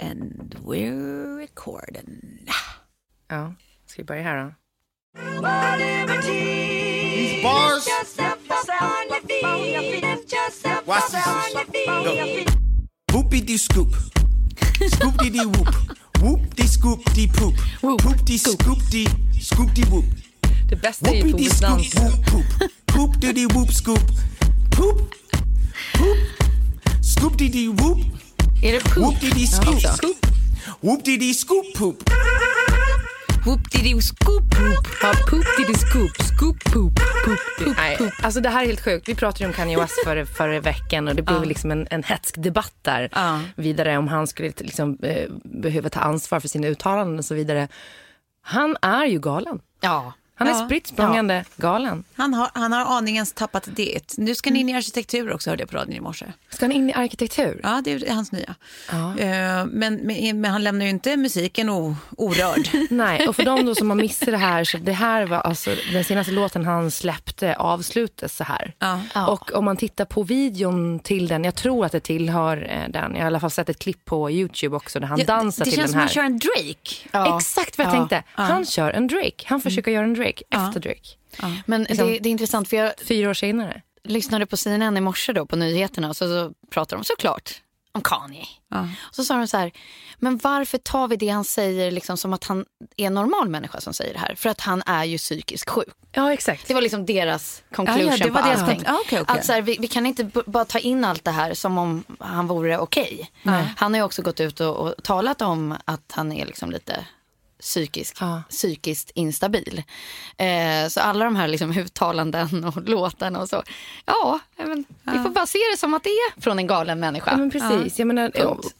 And we're recording. Ja, ska vi börja här då? These bars. Watch this. Go. Whoopie dee scoop. Scoop dee dee whoop. Whoop dee scoop dee poop. Poop dee scoop dee scoop dee whoop. Det bästa är ju Whoopie dee scoop Bohuslands. whoop poop. Poop dee dee whoop scoop. Poop. Poop. Scoop dee dee whoop. Är det poop? Whoop dee dee scoop. Ja, Scoop. Whoop dee dee scoop poop. Whoop diddy scoop poop. Ja, poop diddy scoop, scoop poop, poop. alltså det här är helt sjukt. Vi pratade ju om Kanye West förra, förra veckan och det blev liksom en, en hetsk debatt där Ja. vidare om han skulle liksom, eh, behöva ta ansvar för sina uttalanden och så vidare. Han är ju galen. Ja. Han är Ja. spritt språngande galen. Han har, han har aningens tappat det. Nu ska ni in i arkitektur också hörde jag på radion i morse. Ska han in i arkitektur? Ja, det är hans nya. Eh, men, men, men han lämnar ju inte musiken o, orörd. Nej, och för de då som har missat det här, så det här var alltså den senaste låten han släppte avslutes så här. Ja. Och om man tittar på videon till den, jag tror att det tillhör eh, den, jag har i alla fall sett ett klipp på Youtube också där han Ja, dansar det till känns den som här. att han kör en Drake. Ja. Exakt vad jag Ja. tänkte. Han kör en Drake. Han försöker göra en Drake efter Drake. Men det, det är intressant för jag Fyra år senare. lyssnade på CNN i morse då på nyheterna och så, så pratade de såklart om Kanye. Och så sa de så här, men varför tar vi det han säger liksom som att han är en normal människa som säger det här? För att han är ju psykiskt sjuk. Ja, exakt. Det var liksom deras conclusion Ja, ja, det var på deras allting. ja, okej, okej. Att så här, vi, vi kan inte bara ta in allt det här som om han vore okej. Han har ju också gått ut och, och talat om att han är liksom lite psykisk, Ja. psykiskt instabil. Eh, så alla de här liksom uttalanden och låtarna och så. Ja, men, vi får bara se det som att det är från en galen människa. Ja, men precis. Jag menar,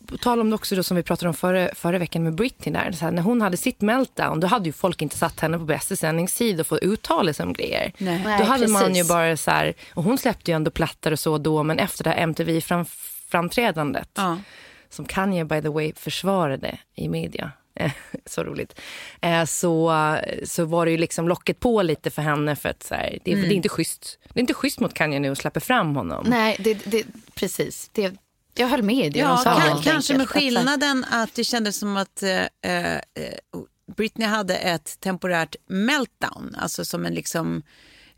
på tal om det också då, som vi pratade om förra, förra veckan med Britney där. Så här, när hon hade sitt meltdown, då hade ju folk inte satt henne på bästa sändningstid och fått uttala sig om grejer. Nej. Nej, då hade man ju bara så här, och hon släppte ju ändå plattor och så då, men efter det här MTV-framträdandet, Ja. som Kanye by the way försvarade i media, eh, så roligt, eh, så, så var det ju liksom locket på lite för henne för att så här, det, det är inte schysst. Det är inte schysst mot Kanye nu att släppa fram honom. Nej, det, det, precis. Det, jag höll med i det Ja, de sa. kan, kanske med skillnaden att det kändes som att eh, eh, Britney hade ett temporärt meltdown. Alltså som en liksom...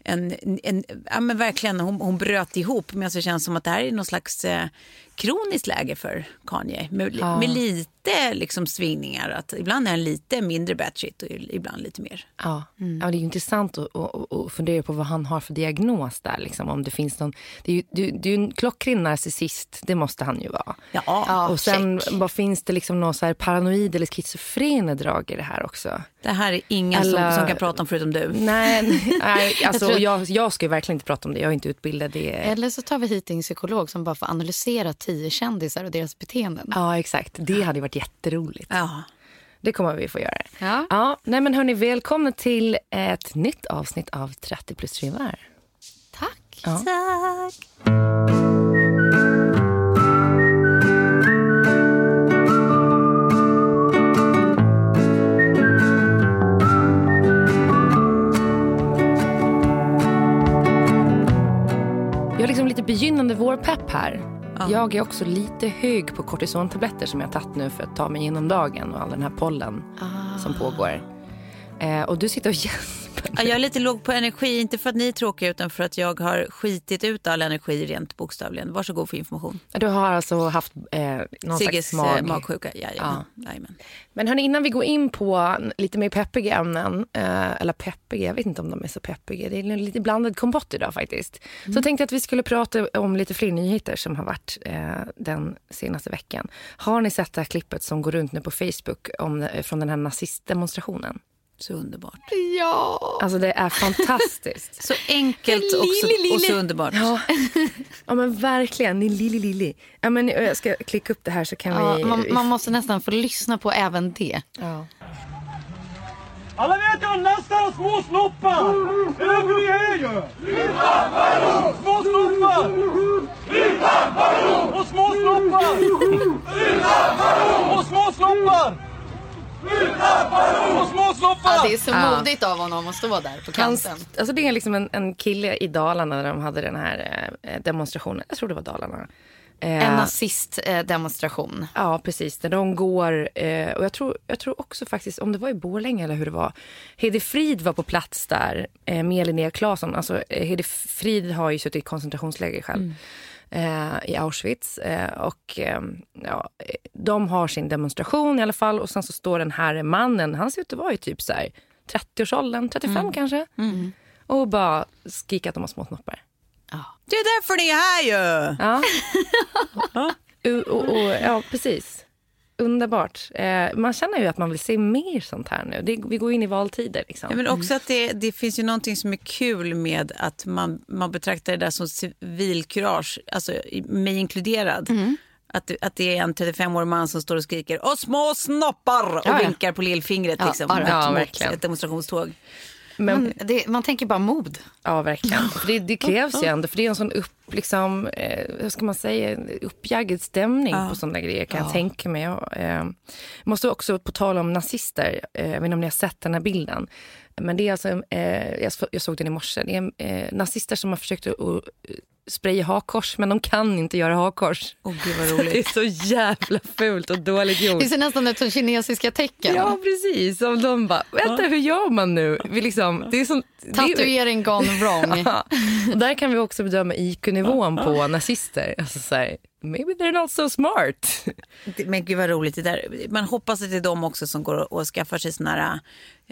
En, en, ja, men verkligen, hon, hon bröt ihop. Men det känns som att det här är någon slags eh, kroniskt läge för Kanye. Med, med lite liksom, svingningar. Att ibland är han lite mindre batshit och ibland lite mer. Ja. ja, det är ju intressant att, att, att fundera på vad han har för diagnos där. Liksom, om det finns någon, det är ju det, det är ju en klockren narcissist, det måste han ju vara. Ja, Ja, och sen check. vad finns det liksom någon så här paranoid eller schizofrena drag i det här också? det här är ingen Eller- som, som kan prata om förutom du. Nej, nej alltså, tror- och jag, jag ska ju verkligen inte prata om det. Jag är inte utbildad i... Eller så tar vi hit en psykolog som bara får analysera tio kändisar och deras beteenden. Ja, exakt. Det hade varit jätteroligt. Ja. Det kommer vi få göra. Ja. Ja, nej men hörni, välkomna till ett nytt avsnitt av 30 plus 3 var. Tack. Ja. Tack. Jag har liksom lite begynnande vårpepp här. Jag är också lite hög på kortisontabletter som jag tagit nu för att ta mig igenom dagen och all den här pollen som pågår. Eh, och du sitter och gäspar. Ja, jag är lite låg på energi, inte för att ni är tråkiga utan för att jag har skitit ut all energi rent bokstavligen. Varsågod för information. Du har alltså haft eh, någon Sigges slags mag... mag. magsjuka. Jajamän. Jajamän. Men hörni, innan vi går in på lite mer peppiga ämnen, eh, eller peppiga, jag vet inte om de är så peppiga, det är lite blandad kompott idag faktiskt. Så tänkte jag att vi skulle prata om lite fler nyheter som har varit eh, den senaste veckan. Har ni sett det här klippet som går runt nu på Facebook om, från den här nazistdemonstrationen? Så underbart. Ja. Alltså det är fantastiskt. Så enkelt och så, och så underbart. Ja. ja men verkligen, ni lilli lilli. Ja, men jag ska klicka upp det här så kan Ja, vi... man, man måste nästan få lyssna på även det. Ja. Alla vet att lastar och små snoppar! Det är därför vi är ju! Små snoppar! Och små snoppar! Och små snoppar! Ja, det är så modigt av honom att stå där på Hans, kanten. alltså det är liksom en, en kille i Dalarna där de hade den här eh, demonstrationen. Jag tror det var Dalarna. Eh, En nazistdemonstration. Ja, precis. Där de går, eh, och jag tror, jag tror också faktiskt, om det var i Borlänge eller hur det var, Hede Frid var på plats där eh, med Linnea Claesson. Alltså, eh, Hede Frid har ju suttit i koncentrationsläger själv. Eh, i Auschwitz. Eh, och eh, ja, de har sin demonstration i alla fall. Och sen så står den här mannen, han ser ut att vara i typ så här 30-årsåldern, 35 kanske. Och bara skriker att de har små snoppar. Det är därför ni är här ju! Ja. och, och, och, ja, precis. Underbart. Eh, man känner ju att man vill se mer sånt här nu. Det, vi går in i valtider. Liksom. Ja, men också att det, det finns ju någonting som är kul med att man, man betraktar det där som civilkurage, alltså mig inkluderad. Att, det- att det är en 35-årig man som står och skriker och små snoppar och Ja, ja. vinkar på lillfingret liksom, ja, ja, verkligen. ett demonstrationståg. Men, Man, det, man tänker bara mod. Ja, verkligen. För det, det krävs ju ändå. För det är en sån upp, liksom, eh, hur ska man säga, uppjaggad stämning på sådana grejer kan jag tänka mig. Och, eh, måste också på tal om nazister, eh, jag vet inte om ni har sett den här bilden. Men det är alltså, eh, jag, så- jag såg den i morse, det är eh, nazister som har försökt att spraya hakkors men de kan inte göra hakkors. Åh gud vad Det roligt. är så jävla fult och dåligt gjort. Det ser nästan ut som kinesiska tecken. Ja, precis. Och de bara, vänta hur gör man nu? Vi liksom, det är sånt, det är- Tatuering gone wrong. Ja. Där kan vi också bedöma IQ-nivån på nazister. Alltså så här, maybe they're not so smart. Det- Men gud vad roligt. Det där. Man hoppas att det är de också som går och, skaffar sig såna här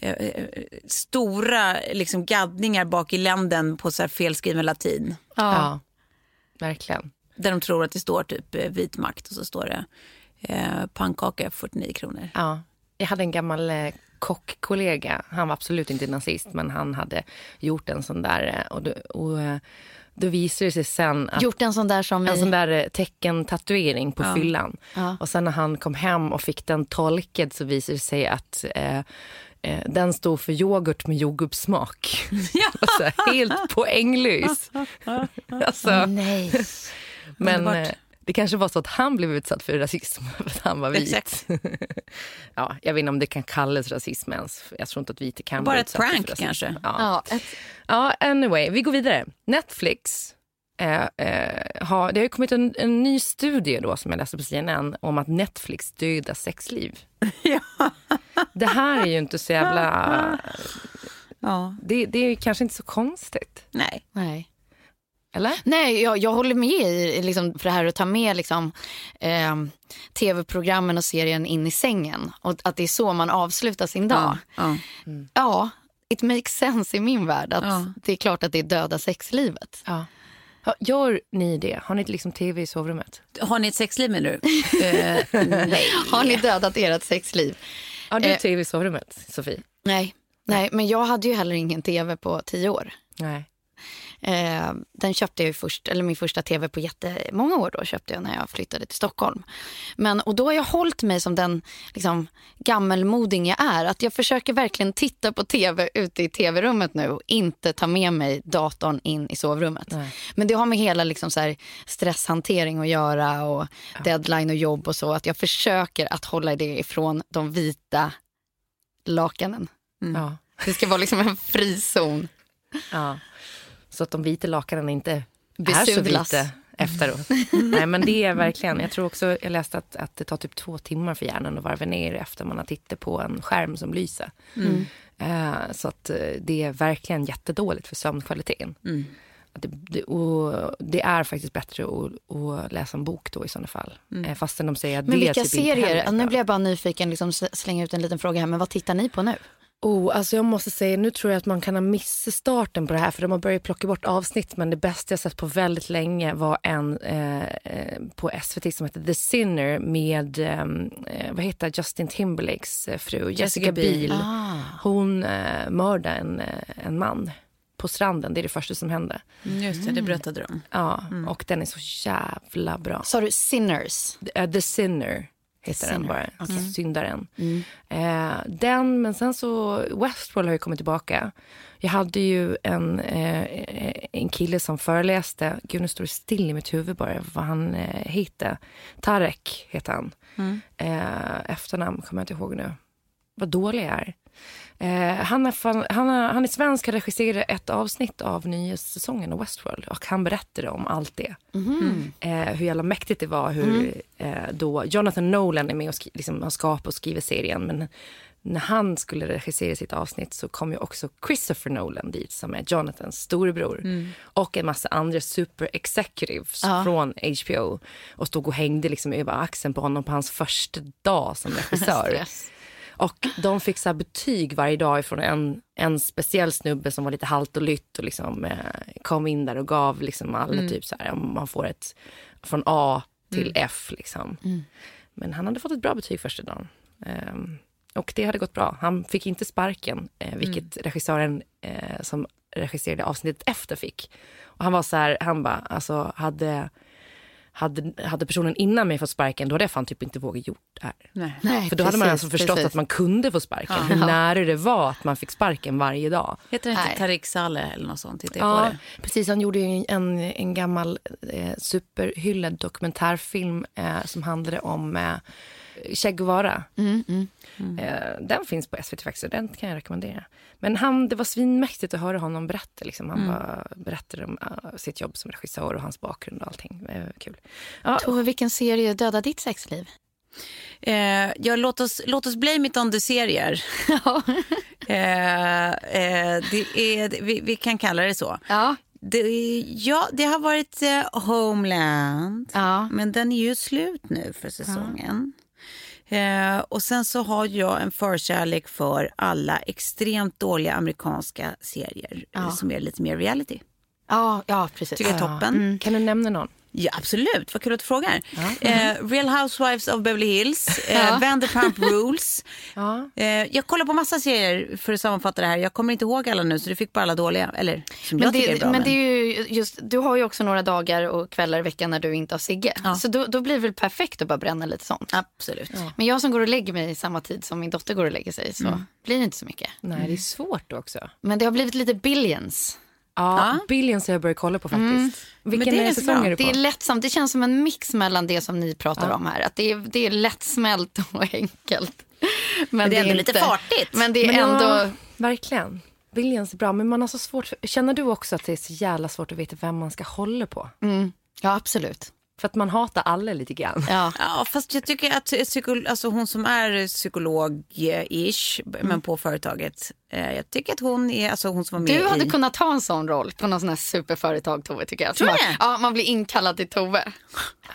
eh, eh, stora liksom, gaddningar bak i länden på så här felskriven latin. Ja, verkligen. Där de tror att det står typ eh, vit makt och så står det eh, pannkaka 49 kronor. Ja. Jag hade en gammal eh, kockkollega. Han var absolut inte nazist, men han hade gjort en sån där. eh, Och, då, och då visade det sig sen att Gjort en sån där som en i... sån där teckentatuering på fyllan. Ja. Och sen när han kom hem och fick den tolkad så visade det sig att eh, eh, den stod för yoghurt med jordgubbssmak. alltså, helt poänglös. alltså, Nej. men eh, det kanske var så att han blev utsatt för rasism för att han var vit. Exakt. ja, jag vet inte om det kan kallas rasism ens. Jag tror inte att vita kan Bara ett prank kanske. Ja. Ja, ett, Ja, anyway, vi går vidare. Netflix. Eh, eh, har, det har ju kommit en, en ny studie då som jag läste på CNN om att Netflix dödar sexliv. Det här är ju inte så jävla... Ja. Det, det är ju kanske inte så konstigt. Nej. nej. Eller? Nej, jag, jag håller med i liksom, för det här att ta med liksom, eh, tv-programmen och serien in i sängen. Och att det är så man avslutar sin dag. Ja. Ja, it makes sense i min värld. Att Ja. Det är klart att det är döda sexlivet. Ja. Ja, Gör ni det? Har ni liksom tv i sovrummet? Har ni ett sexliv menar du? eh, nej. Har ni dödat ert sexliv? Har du Eh. tv i sovrummet, Sofie? Nej. Nej, men jag hade ju heller ingen tv på tio år. Nej. Eh, den köpte jag först, eller min första tv på jättemånga år då köpte jag när jag flyttade till Stockholm. Men, och då har jag hållit mig som den liksom, gammelmoding jag är. Att jag försöker verkligen titta på tv ute i tv-rummet nu och inte ta med mig datorn in i sovrummet. Men det har med hela liksom, så här, stresshantering att göra och deadline och jobb och så. Att jag försöker att hålla det ifrån de vita lakanen. Ja. Det ska vara liksom en frizon. Ja. Så att de vita lakanen inte är så Besudlas. vita efteråt. Nej men det är verkligen, jag tror också, jag läste att, att det tar typ två timmar för hjärnan att varva ner efter man har tittat på en skärm som lyser. Eh, så att eh, det är verkligen jättedåligt för sömnkvaliteten. Att Det, det, och det är faktiskt bättre att, att läsa en bok då i sådana fall. Eh, fastän de säger att Men vilka typ serier, nu blir jag bara nyfiken, liksom slänga ut en liten fråga här, men vad tittar ni på nu? Oh, alltså jag måste säga, nu tror jag att man kan ha missat starten på det här för de har börjat plocka bort avsnitt men det bästa jag sett på väldigt länge var en eh, eh, på SVT som heter The Sinner med, ehm, eh, vad heter Justin Timberlakes eh, fru Jessica, Biel. Ah. Hon eh, mördade en, eh, en man på stranden, det är det första som hände. Mm, Just det, det berättade de. Ja, och den är så jävla bra. Sa du Sinners? Eh, The Sinner heter den bara. okej. Syndaren. Eh, den, men sen så, Westworld har ju kommit tillbaka. Jag hade ju en, eh, en kille som föreläste, gud nu står det still i mitt huvud bara vad han eh, hette. Tarek heter han. Eh, efternamn kommer jag inte ihåg nu. Vad dålig jag är. Eh, han, är fan, han, är, han är svensk, har regisserat ett avsnitt av nya säsongen av Westworld och han berättade om allt det. Eh, hur jävla mäktigt det var. Hur eh, då Jonathan Nolan är med och skri- liksom, har skapat och skriver serien. Men när han skulle regissera sitt avsnitt så kom ju också Christopher Nolan dit som är Jonathans storebror. Och en massa andra super executives från HBO. Och stod och hängde liksom över axeln på honom på hans första dag som regissör. Och de fick så betyg varje dag från en, en speciell snubbe som var lite halt och lytt och liksom, eh, kom in där och gav liksom alla typ så här, man får ett från A till F liksom. Men han hade fått ett bra betyg första dagen. Ehm, och det hade gått bra. Han fick inte sparken, eh, vilket regissören eh, som regisserade avsnittet efter fick. Och han var så här, han bara, alltså hade, hade, hade personen innan mig fått sparken, då hade jag fan typ inte vågat gjort det här. Nej. Nej, För då hade man alltså förstått precis. att man kunde få sparken. Hur nära det var att man fick sparken varje dag. Heter det inte Nej. Tarik Saleh eller något sånt? Tittar Ja, det? precis. Han gjorde ju en, en gammal eh, superhyllad dokumentärfilm eh, som handlade om eh, Che Guevara. Eh, den finns på SVT faktiskt, så den kan jag rekommendera. Men han, det var svinmäktigt att höra honom berätta. Liksom. Han bara berättade om eh, sitt jobb som regissör och hans bakgrund och allting. Eh, kul. Ja, Tove, vilken serie dödar ditt sexliv? Eh, ja, låt, oss, låt oss blame it on the serier. eh, eh, det är, vi, vi kan kalla det så. Ja. Det, ja, det har varit eh, Homeland, Ja. men den är ju slut nu för säsongen. Eh, och sen så har jag en förkärlek för alla extremt dåliga amerikanska serier eh, som är lite mer reality. Ja, ja precis. Tycker jag är toppen. Kan du nämna någon? Ja, absolut. Vad kul att du frågar. Eh, Real Housewives of Beverly Hills, eh, Ja. Vanderpump Rules. Ja. Eh, jag kollar på massa serier för att sammanfatta det här. Jag kommer inte ihåg alla nu så du fick bara alla dåliga. Eller som Men, jag tycker är det, bra. men det är ju just, du har ju också några dagar och kvällar i veckan när du inte har Sigge. Så då, då blir det väl perfekt att bara bränna lite sånt. Absolut. Men jag som går och lägger mig i samma tid som min dotter går och lägger sig så blir det inte så mycket. Nej, det är svårt också. Men det har blivit lite billions. Ja, Billions har jag börjat kolla på faktiskt. Vilken Men det är säsong är du på? Det är lättsamt. Det känns som en mix mellan det som ni pratar om här. Att det är, det är lättsmält och enkelt. Men, det är ändå lite fartigt. Men det är Men ändå... ja, verkligen. Billions är bra, men man har så svårt. För, känner du också att det är så jävla svårt att veta vem man ska hålla på? Ja, absolut. För att man hatar alla lite grann. Ja. Ja, fast jag tycker att psyko, alltså hon som är psykolog-ish, men på företaget. Eh, jag tycker att hon är, alltså hon som var med Du hade i... kunnat ta en sån roll på någon sån här superföretag, Tove. Tycker jag. Tror det? ja, man blir inkallad till Tove.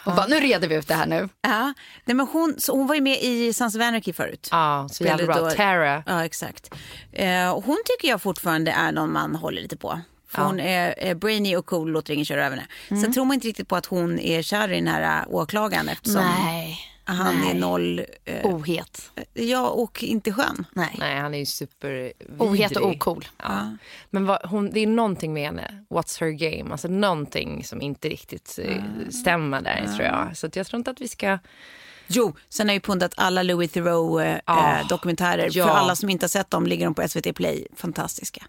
Och bara, nu reder vi ut det här nu. Ja, nej, men hon, så hon var ju med i Sons of Anarchy förut. Ja, så jävla bra. då- Tara. Ja, exakt. Eh, hon tycker jag fortfarande är någon man håller lite på. För Ja. hon är, är brainy och cool, låter ingen köra över henne. Mm. Sen tror man inte riktigt på att hon är kär i den här äh, åklagaren eftersom Nej. han Nej. är noll, eh, Ohet. ja och inte skön. Nej. Nej, han är ju super Ohet och ocool. Ja. Men vad, hon, det är någonting med henne. What's her game? Alltså någonting som inte riktigt eh, stämmer där tror jag. Så att jag tror inte att vi ska... Jo, sen har ju pundat alla Louis Theroux eh, eh, dokumentärer. ja. För alla som inte har sett dem ligger de på SVT Play. Fantastiska.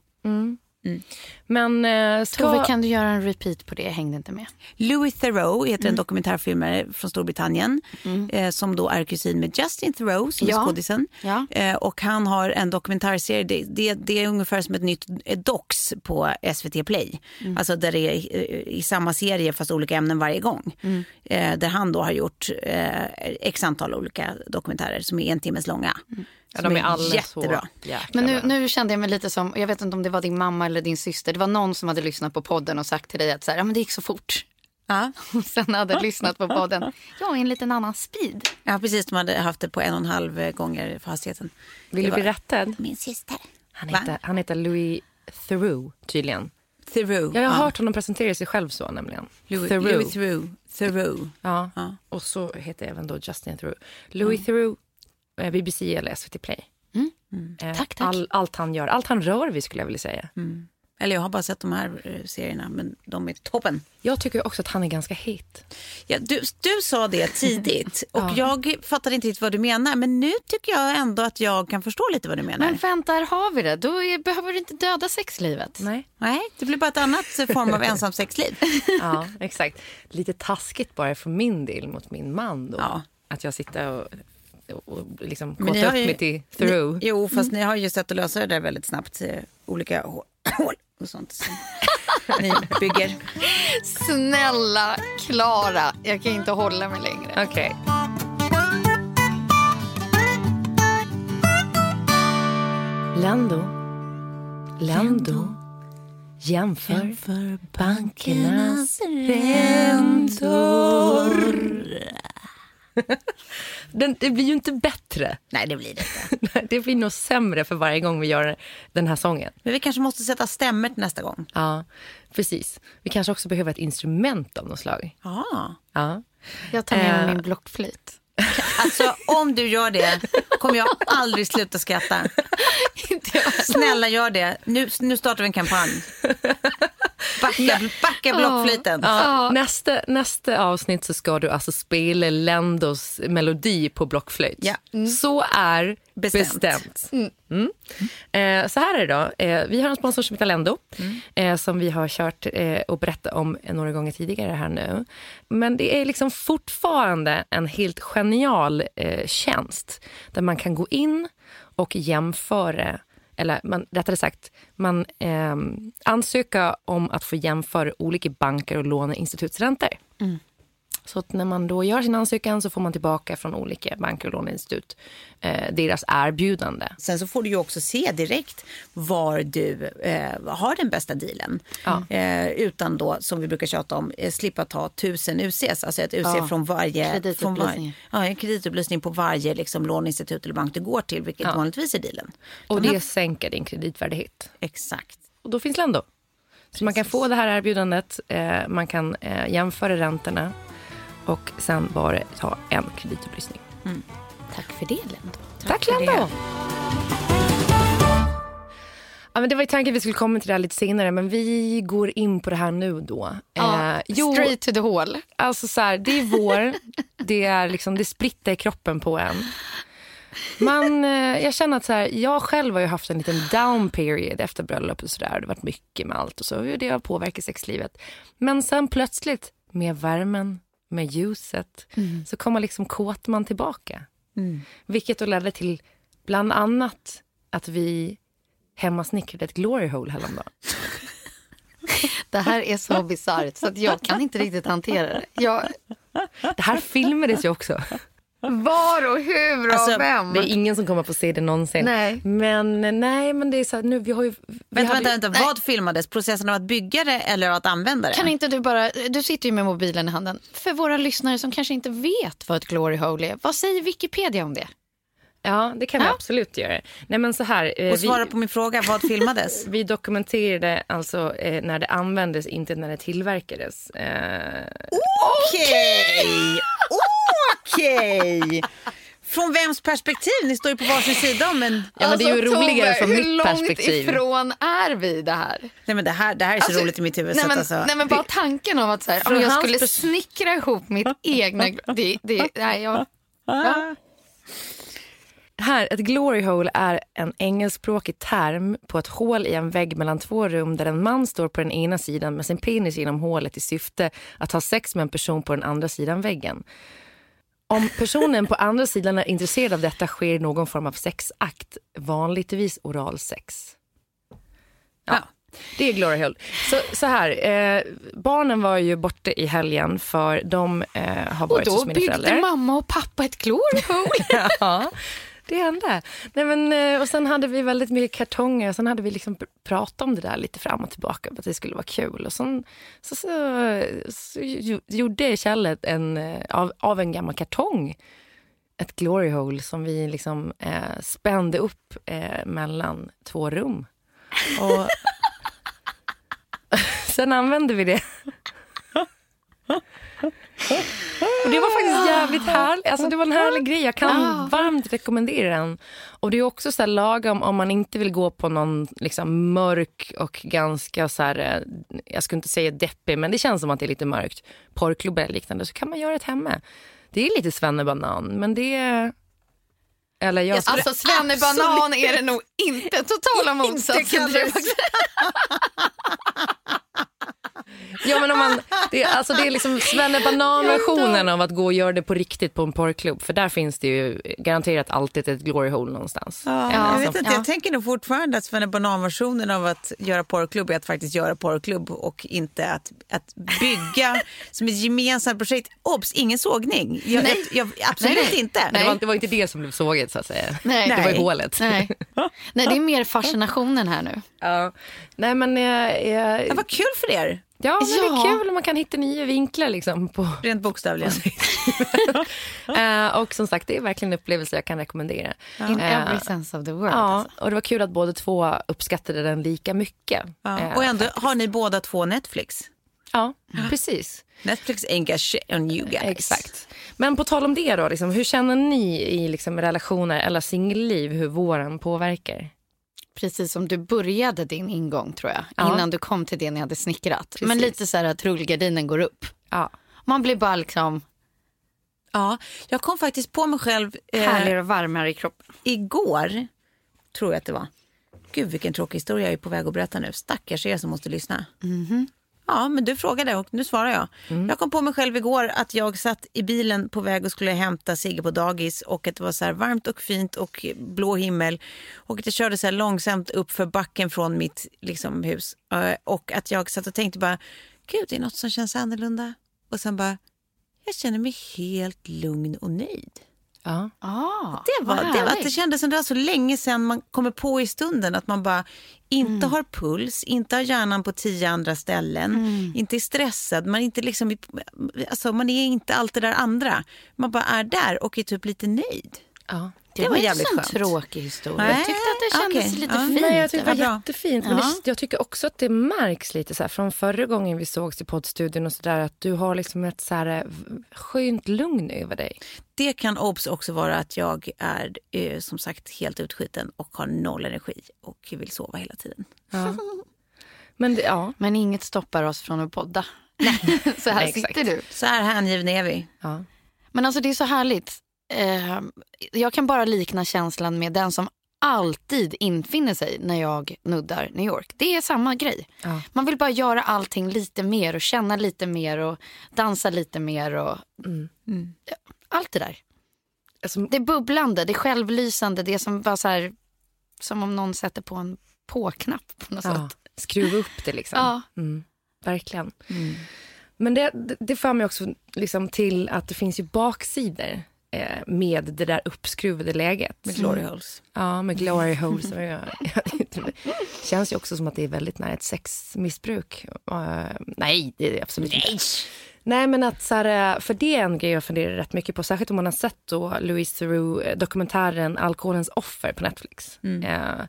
Men eh, ska... Tove, kan du göra en repeat på det? Jag hängde inte med. Louis Theroux heter en dokumentärfilmare från Storbritannien eh, som då är kusin med Justin Theroux som Ja. är skådisen. Ja. Eh, och han har en dokumentärserie, det, det, det är ungefär som ett nytt eh, Docs på SVT Play. Alltså där det är i, i samma serie fast olika ämnen varje gång. Eh, där han då har gjort eh, x antal olika dokumentärer som är en timmes långa. Ja, de är alla jättebra. så jäkla Men nu, nu kände jag mig lite som, jag vet inte om det var din mamma eller din syster. Det var någon som hade lyssnat på podden och sagt till dig att så här, ja, men det gick så fort. Ja. Och sen hade lyssnat på podden. Ja, i en liten annan speed. ja, precis. De hade haft det på en och en halv gånger för hastigheten. Vill du bli rättad? Min syster. Han Va? heter, han heter Louis Theroux tydligen. Theroux. Jag har ja. hört honom presentera sig själv så nämligen. Louis Theroux. Louis Theroux. Theroux. Ja. Ja. Och så heter även då Justin Theroux. Louis Theroux, eh, BBC eller SVT Play. Eh, Tack, tack. All, allt han gör, allt han rör vid skulle jag vilja säga. Eller jag har bara sett de här eh, serierna, men de är toppen. Jag tycker också att han är ganska hit. Ja, du, du sa det tidigt och jag fattade inte riktigt vad du menar. Men nu tycker jag ändå att jag kan förstå lite vad du menar. Men vänta, här har vi det. Då är, behöver du inte döda sexlivet. Nej. Nej, det blir bara ett annat form av ensamt sexliv. Ja, exakt. Lite taskigt bara från min del mot min man då. Ja. Att jag sitter och, och, liksom Men ni kåtar har upp ju- mig till Theroux. Ni, jo, fast ni har ju sätt att lösa det där väldigt snabbt. eh, Olika hå- hål och sånt som ni bygger. Snälla Klara, jag kan inte hålla mig längre. Okej. Lando. Lando. Jämför, bankernas räntor. Den, det blir ju inte bättre. Nej, det blir det inte. Det blir nog sämre för varje gång vi gör den här sången. Men vi kanske måste sätta stämmer till nästa gång. Ja, precis. Vi kanske också behöver ett instrument av något slag. Ja. Ja. Jag tar med mig Eh. min blockflöjt. Alltså om du gör det kommer jag aldrig sluta skratta. Snälla gör det. Nu, nu startar vi en kampanj. Backa, backa blockflöjten. Ja, nästa, nästa avsnitt så ska du alltså spela Lendos melodi på blockflöjt. Ja. Så är Bestämt. bestämt. Mm. Eh, så här är det då. Eh, vi har en sponsor som heter Lendo eh, som vi har kört eh, och berättat om några gånger tidigare här nu. Men det är liksom fortfarande en helt genial eh, tjänst där man kan gå in och jämföra eller man, rättare sagt, man eh, ansöka om att få jämföra olika banker och låneinstitutsräntor. Mm. Så att när man då gör sin ansökan så får man tillbaka från olika banker och låneinstitut eh, deras erbjudande. Sen så får du ju också se direkt var du eh, har den bästa dealen. Ja. Eh, utan då, som vi brukar tjata om, eh, slippa ta tusen UCs. Alltså ett UC Ja. från varje... Från Kreditupplysningar. varje ja, en kreditupplysning på varje liksom, låneinstitut eller bank du går till, vilket Ja. vanligtvis är dealen. Och Den det här- sänker din kreditvärdighet. Exakt. Och då finns Lendo. Så man kan få det här erbjudandet, eh, man kan eh, jämföra räntorna och sen bara ta en kreditupplysning. Tack för det, Lendo. Tack, för Lendo! det. Ja, men det var ju tanken att vi skulle komma till det här lite senare, men vi går in på det här nu då. Ja, Eh, jo, straight to the hall. Alltså så här, det är vår, det är liksom, det spritter i kroppen på en. Man, eh, jag känner att så här, jag själv har ju haft en liten down period efter bröllop och sådär. Det har varit mycket med allt och så. och Det har påverkat sexlivet. Men sen plötsligt, med värmen, med ljuset, så kommer liksom kåtman tillbaka. Vilket då ledde till bland annat att vi hemmasnickrade ett glory hole häromdagen. Det här är så bisarrt så att jag kan inte riktigt hantera det. Jag, Det här filmades ju också. Var och hur och Alltså, vem? Det är ingen som kommer få se det någonsin. Nej. Men nej, men det är så här, nu, vi har ju... Vi Vänta, vänta, vänta. Vad filmades? Processen av att bygga det eller att använda det? Kan inte du bara, du sitter ju med mobilen i handen. För våra lyssnare som kanske inte vet vad ett glory hole är, vad säger Wikipedia om det? Ja, det kan vi absolut göra. Nej, men så här, eh, Och svara vi, på min fråga, vad filmades? vi dokumenterade alltså eh, när det användes, inte när det tillverkades. Eh, Okej! Okej! Från vems perspektiv? Ni står ju på varsin sida om en... ja, men det är ju Alltså, roligare Tove, från hur mitt långt perspektiv. ifrån är vi det här? Nej men det här, det här är så roligt i mitt huvud. Nej men, alltså, nej, men bara tanken av att så här, om jag skulle pers- snickra ihop mitt egna... Det, det, nej, jag, ja. Här, ett glory hole är en engelskspråkig term på ett hål i en vägg mellan två rum där en man står på den ena sidan med sin penis genom hålet i syfte att ha sex med en person på den andra sidan väggen. Om personen på andra sidan är intresserad av detta sker någon form av sexakt, vanligtvis oral sex. Ja, det är glory hole. Så, så här, eh, barnen var ju borta i helgen för de eh, har Och varit då hos mina byggde föräldrar. mamma och pappa ett hole. ja, det hände. Nej, men, eh, och sen hade vi väldigt mycket kartonger och sen hade vi liksom pratat om det där lite fram och tillbaka, att det skulle vara kul. Och sen, så, så, så så gjorde Kjell en, eh, av, av en gammal kartong ett glory hole som vi liksom eh, spände upp eh, mellan två rum. Och sen använde vi det. Jävligt härligt. Alltså det var en härlig grej. Jag kan varmt rekommendera den. Och det är också så här lagom om man inte vill gå på någon liksom mörk och ganska så här, eh, jag skulle inte säga deppig, men det känns som att det är lite mörkt. Porrklubb eller liknande, så kan man göra det hemma. Det är lite svennebanan, men det är... Eller jag skulle... Alltså svennebanan är det nog inte totala motsatsen. Ja, men om man, det, är, alltså det är liksom svennebanan-versionen av att gå och göra det på riktigt på en porrklubb. För där finns det ju garanterat alltid ett glory hole någonstans. Ja, Ja, jag vet inte, ja. jag tänker nog fortfarande att Svenne Banan-versionen av att göra porrklubb är att faktiskt göra porrklubb och inte att, att bygga som ett gemensamt projekt. Obs, ingen sågning. Jag, Nej. jag, jag, absolut Nej, nej. inte. Det, var, det var inte det som blev såget så att säga. Nej. Det var Nej. ju hålet. Nej. Nej, det är mer fascinationen här nu. Ja. Nej men eh, eh, Det var kul för er, ja, men det Ja. är kul om man kan hitta nya vinklar liksom på rent bokstavligen. Eh, och som sagt, det är verkligen en upplevelse jag kan rekommendera. In Eh, every sense of the word. Ja, Alltså. och det var kul att båda två uppskattade den lika mycket. Ja. Eh, Och ändå har ni båda två Netflix. ja, precis. Netflix ain't got shit on you guys. Exakt. Men på tal om det då, liksom, hur känner ni i liksom, relationer eller singelliv hur våren påverkar? Precis som du började din ingång tror jag. Ja. Innan du kom till det ni hade snickrat. Precis. Men lite så här att rullgardinen går upp. Ja. Man blir bara liksom Ja, jag kom faktiskt på mig själv eh, härligare och varmare i kroppen. igår, tror jag att det var. Gud vilken tråkig historia jag är på väg att berätta nu. Stackars er som måste lyssna. Ja, men du frågade och nu svarar jag. Jag kom på mig själv igår att jag satt i bilen på väg och skulle hämta Sigge på dagis och att det var så varmt och fint och blå himmel och att jag körde så långsamt upp för backen från mitt liksom, hus och att jag satt och tänkte bara, gud det är något som känns annorlunda och sen bara, jag känner mig helt lugn och nöjd. Ja. Ah, Det, var, det, var, att det kändes som det var så länge sedan man kommer på i stunden att man bara inte har puls, inte har hjärnan på tio andra ställen, inte är stressad, man är, inte liksom, alltså, man är inte allt det där andra. Man bara är där och är typ lite nöjd. Ja. Det, det var var jävligt så en skönt. tråkig historia. Nej, Jag tyckte att det kändes okej. lite Ja. fint. Nej, jag tycker det var Ja, bra. jättefint. Men Ja. det, jag tycker också att det märks lite så här, från förra gången vi sågs i poddstudion och så där, att du har liksom ett så här, eh, skönt lugn över dig. Det kan obs också vara att jag är eh, som sagt helt utskiten och har noll energi och vill sova hela tiden. Ja. Men det, ja, Men inget stoppar oss från att podda. så här Nej, exakt. sitter du. Så här hängivna är vi. ja. Men alltså det är så härligt. Eh, jag kan bara likna känslan med den som alltid infinner sig när jag nuddar New York. Det är samma grej. Ja. Man vill bara göra allting lite mer och känna lite mer och dansa lite mer och Ja, allt det där. Alltså, Det bubblande, det självlysande, det som bara så här som om någon sätter på en på-knapp på något ja, sätt. skruva upp det liksom. Ja. Mm, verkligen. Men det, det, det för mig också liksom till att det finns ju baksidor eh, med det där uppskruvade läget. Med glory holes. Ja, med glory holes. Det känns ju också som att det är väldigt nära ett sexmissbruk. Eh, nej, det är det absolut inte. Nej men att så här, för det är en grej jag funderar rätt mycket på. Särskilt om man har sett då Louise Theroux dokumentären Alkoholens offer på Netflix. Eh,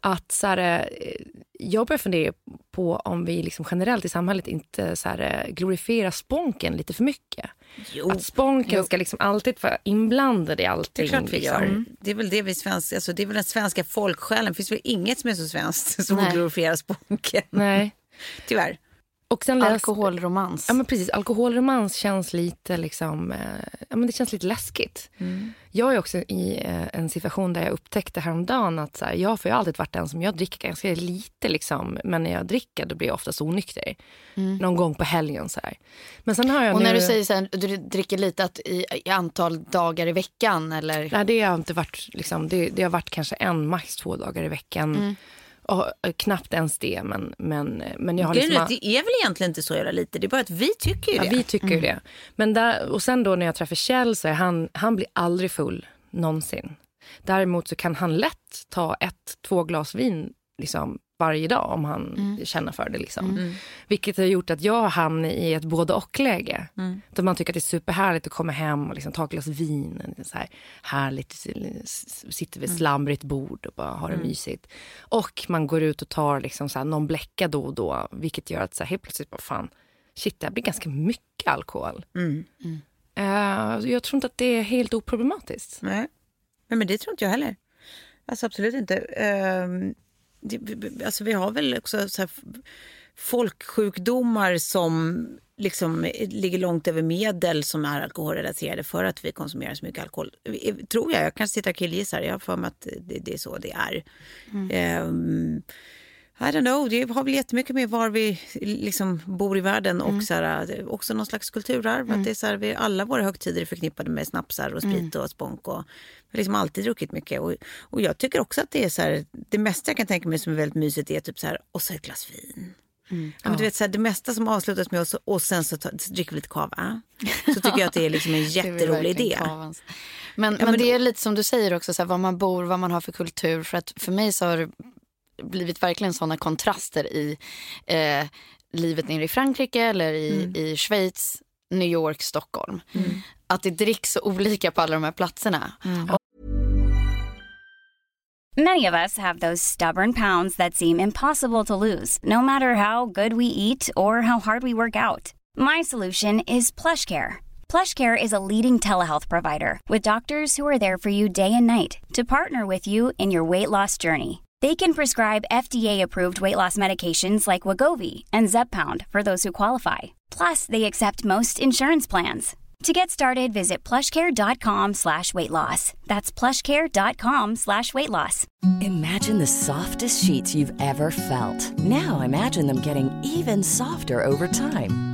att så här, eh, jag börjar fundera på om vi liksom generellt i samhället inte så här, eh, glorifierar sponken lite för mycket. Jo. Att sponken ska liksom alltid vara inblandad i allting. Det är klart vi liksom. gör. Det är väl det vi svenska, alltså det är väl den svenska folksjälen. Det finns väl inget som är så svenskt som Nej. glorifierar sponken. Nej. Tyvärr. Och sen läs- Alkoholromans. Ja men precis, alkoholromans känns lite liksom, eh, ja men det känns lite läskigt. Jag är också i eh, en situation där jag upptäckte häromdagen att så här, jag får ju alltid varit den som jag dricker ganska lite liksom, men när jag dricker då blir jag oftast onykter. Någon gång på helgen så här. Men sen har jag Och nu... när du säger här, du dricker lite att i, i antal dagar i veckan eller? Nej, det har inte varit, liksom, det, det har varit kanske en, max två dagar i veckan. Och, knappt ens det, men, men, men jag har liksom... det är väl egentligen inte så jävla lite. Det är bara att vi tycker ju Ja, det. vi tycker ju det. Men där, och sen då när jag träffar Kjell så är han, han blir aldrig full någonsin. Däremot så kan han lätt ta ett, två glas vin liksom, varje dag om han känner för det. Liksom. Vilket har gjort att jag hamnar i ett både och-läge. Där man tycker att det är superhärligt att komma hem och liksom ta ett glas vin. och Så här, härligt, sitter vid ett slamrigt bord och bara har det mysigt. Och man går ut och tar liksom så här någon bläcka då och då. Vilket gör att så här, helt plötsligt bara fan, shit det här blir ganska mycket alkohol. Eh, jag tror inte att det är helt oproblematiskt. Nej. Nej, men det tror inte jag heller. Alltså absolut inte. Ehm, det, alltså vi har väl också så här folksjukdomar som liksom ligger långt över medel som är alkoholrelaterade för att vi konsumerar så mycket alkohol. Eh, Tror jag. Jag kanske sitter och killgissar. Jag har för mig att det, det är så det är. Ehm, I don't know, det har väl jättemycket med var vi liksom bor i världen och så här, är också någon slags kulturarv. Att det är så här, vi, alla våra högtider är förknippade med snapsar och sprit och spånk. Och, vi har liksom alltid druckit mycket. Och, och jag tycker också att det är så här, det mesta jag kan tänka mig som är väldigt mysigt är typ så här, och så ett glas vin. Ja, men du vet, så här, det mesta som avslutas med oss och sen så, ta, så dricker vi lite kava. Så tycker jag att det är liksom en jätterolig idé. kavans. Men, Ja, men, men det är lite som du säger också, så här, var man bor, vad man har för kultur. För att för mig så har blivit verkligen sådana kontraster i eh, livet nere i Frankrike eller i, Mm. i Schweiz, New York, Stockholm. Att det dricks så olika på alla de här platserna. Mm. Many of us have those stubborn pounds that seem impossible to lose, no matter how good we eat or how hard we work out. My solution is PlushCare. PlushCare is a leading telehealth provider with doctors who are there for you day and night to partner with you in your weight loss journey. They can prescribe FDA-approved weight loss medications like Wagovi and Zepbound for those who qualify. Plus, they accept most insurance plans. To get started, visit plushcare.com slash weight loss. That's plushcare.com slash weight loss. Imagine the softest sheets you've ever felt. Now imagine them getting even softer over time.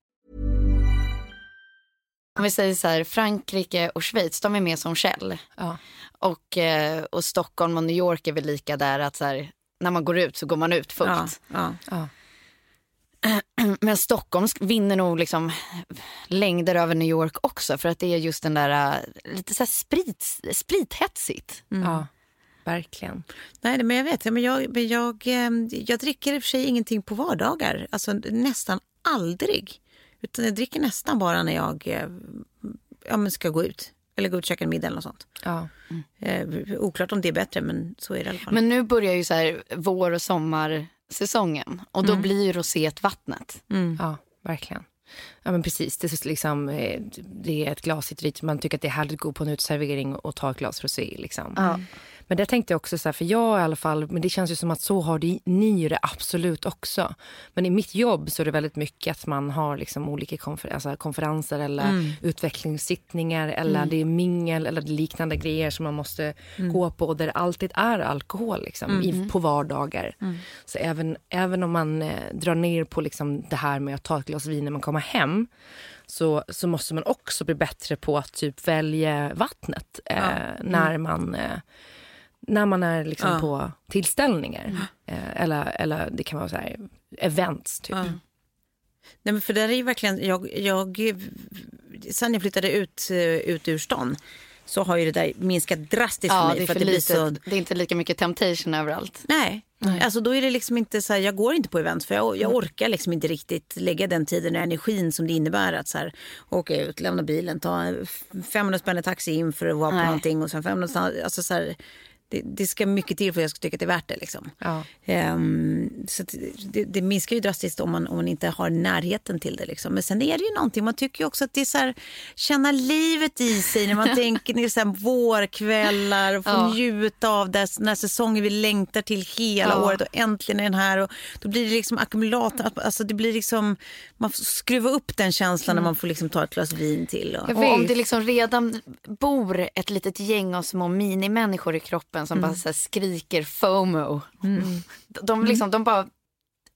Om vi säger så här, Frankrike och Schweiz, de är med som Shell. Ja. Och, eh, och Stockholm och New York är väl lika där att så här, när man går ut så går man ut fullt. Ja, ja. Men Stockholm vinner nog liksom längder över New York också för att det är just den där äh, lite så här sprit, sprithetsigt. Ja, verkligen. Nej, men jag vet. Men jag, men jag, eh, jag dricker i och för sig ingenting på vardagar. Alltså nästan aldrig. Utan jag dricker nästan bara när jag eh, ja, men ska gå ut. Eller gå ut och käka en middag eller något sånt. Ja. Eh, oklart om det är bättre, men så är det i alla fall. Men nu börjar ju så här vår och sommarsäsongen och då blir ju roséet vattnet. ja, verkligen. Ja, men precis. Det är, liksom, eh, det är ett glas hit och dit. Man tycker att det är härligt att gå på en uteservering och ta ett glas rosé. Liksom. Ja. Men det tänkte jag också, så här, för jag i alla fall, men det känns ju som att så har det, ni det absolut också. Men i mitt jobb så är det väldigt mycket att man har liksom olika konfer alltså konferenser eller Mm. utvecklingssittningar eller det är mingel eller liknande grejer som man måste Mm. gå på och där det alltid är alkohol liksom, i, på vardagar. Mm. Så även, även om man eh, drar ner på liksom, det här med att ta ett glas vin när man kommer hem så, så måste man också bli bättre på att typ välja vattnet eh, när man eh, när man är liksom Ja. på tillställningar. Eh, eller, eller det kan vara så här, events typ. Ja. Nej, men för det är ju verkligen, jag, jag, sen jag flyttade ut, eh, ut ur stan så har ju det där minskat drastiskt för Ja, mig. det är, för för det blir lite, så, det är inte lika mycket temptation överallt. nej. Alltså då är det liksom inte så här, jag går inte på event för jag, jag orkar liksom inte riktigt lägga den tiden och energin som det innebär att så här, åka ut, lämna bilen, ta 500 spänn i taxi in för att vara på Nej. någonting och sen 500 spänn, alltså så här, det, det ska mycket till för att jag ska tycka att det är värt det. Liksom. Ja. Ehm, så det, det minskar ju drastiskt om man, om man inte har närheten till det. Liksom. Men sen är det ju någonting, man tycker ju också att det är så här, känna livet i sig när man tänker ner så här vårkvällar och få Ja. njuta av det, den här säsongen vi längtar till hela Ja. året och äntligen är den här. Och då blir det liksom ackumulator, alltså det blir liksom, man får skruva upp den känslan när man får liksom ta ett glas vin till. Och, Jag Och om det liksom redan bor ett litet gäng av små minimänniskor i kroppen som bara så här skriker FOMO. De, liksom, de bara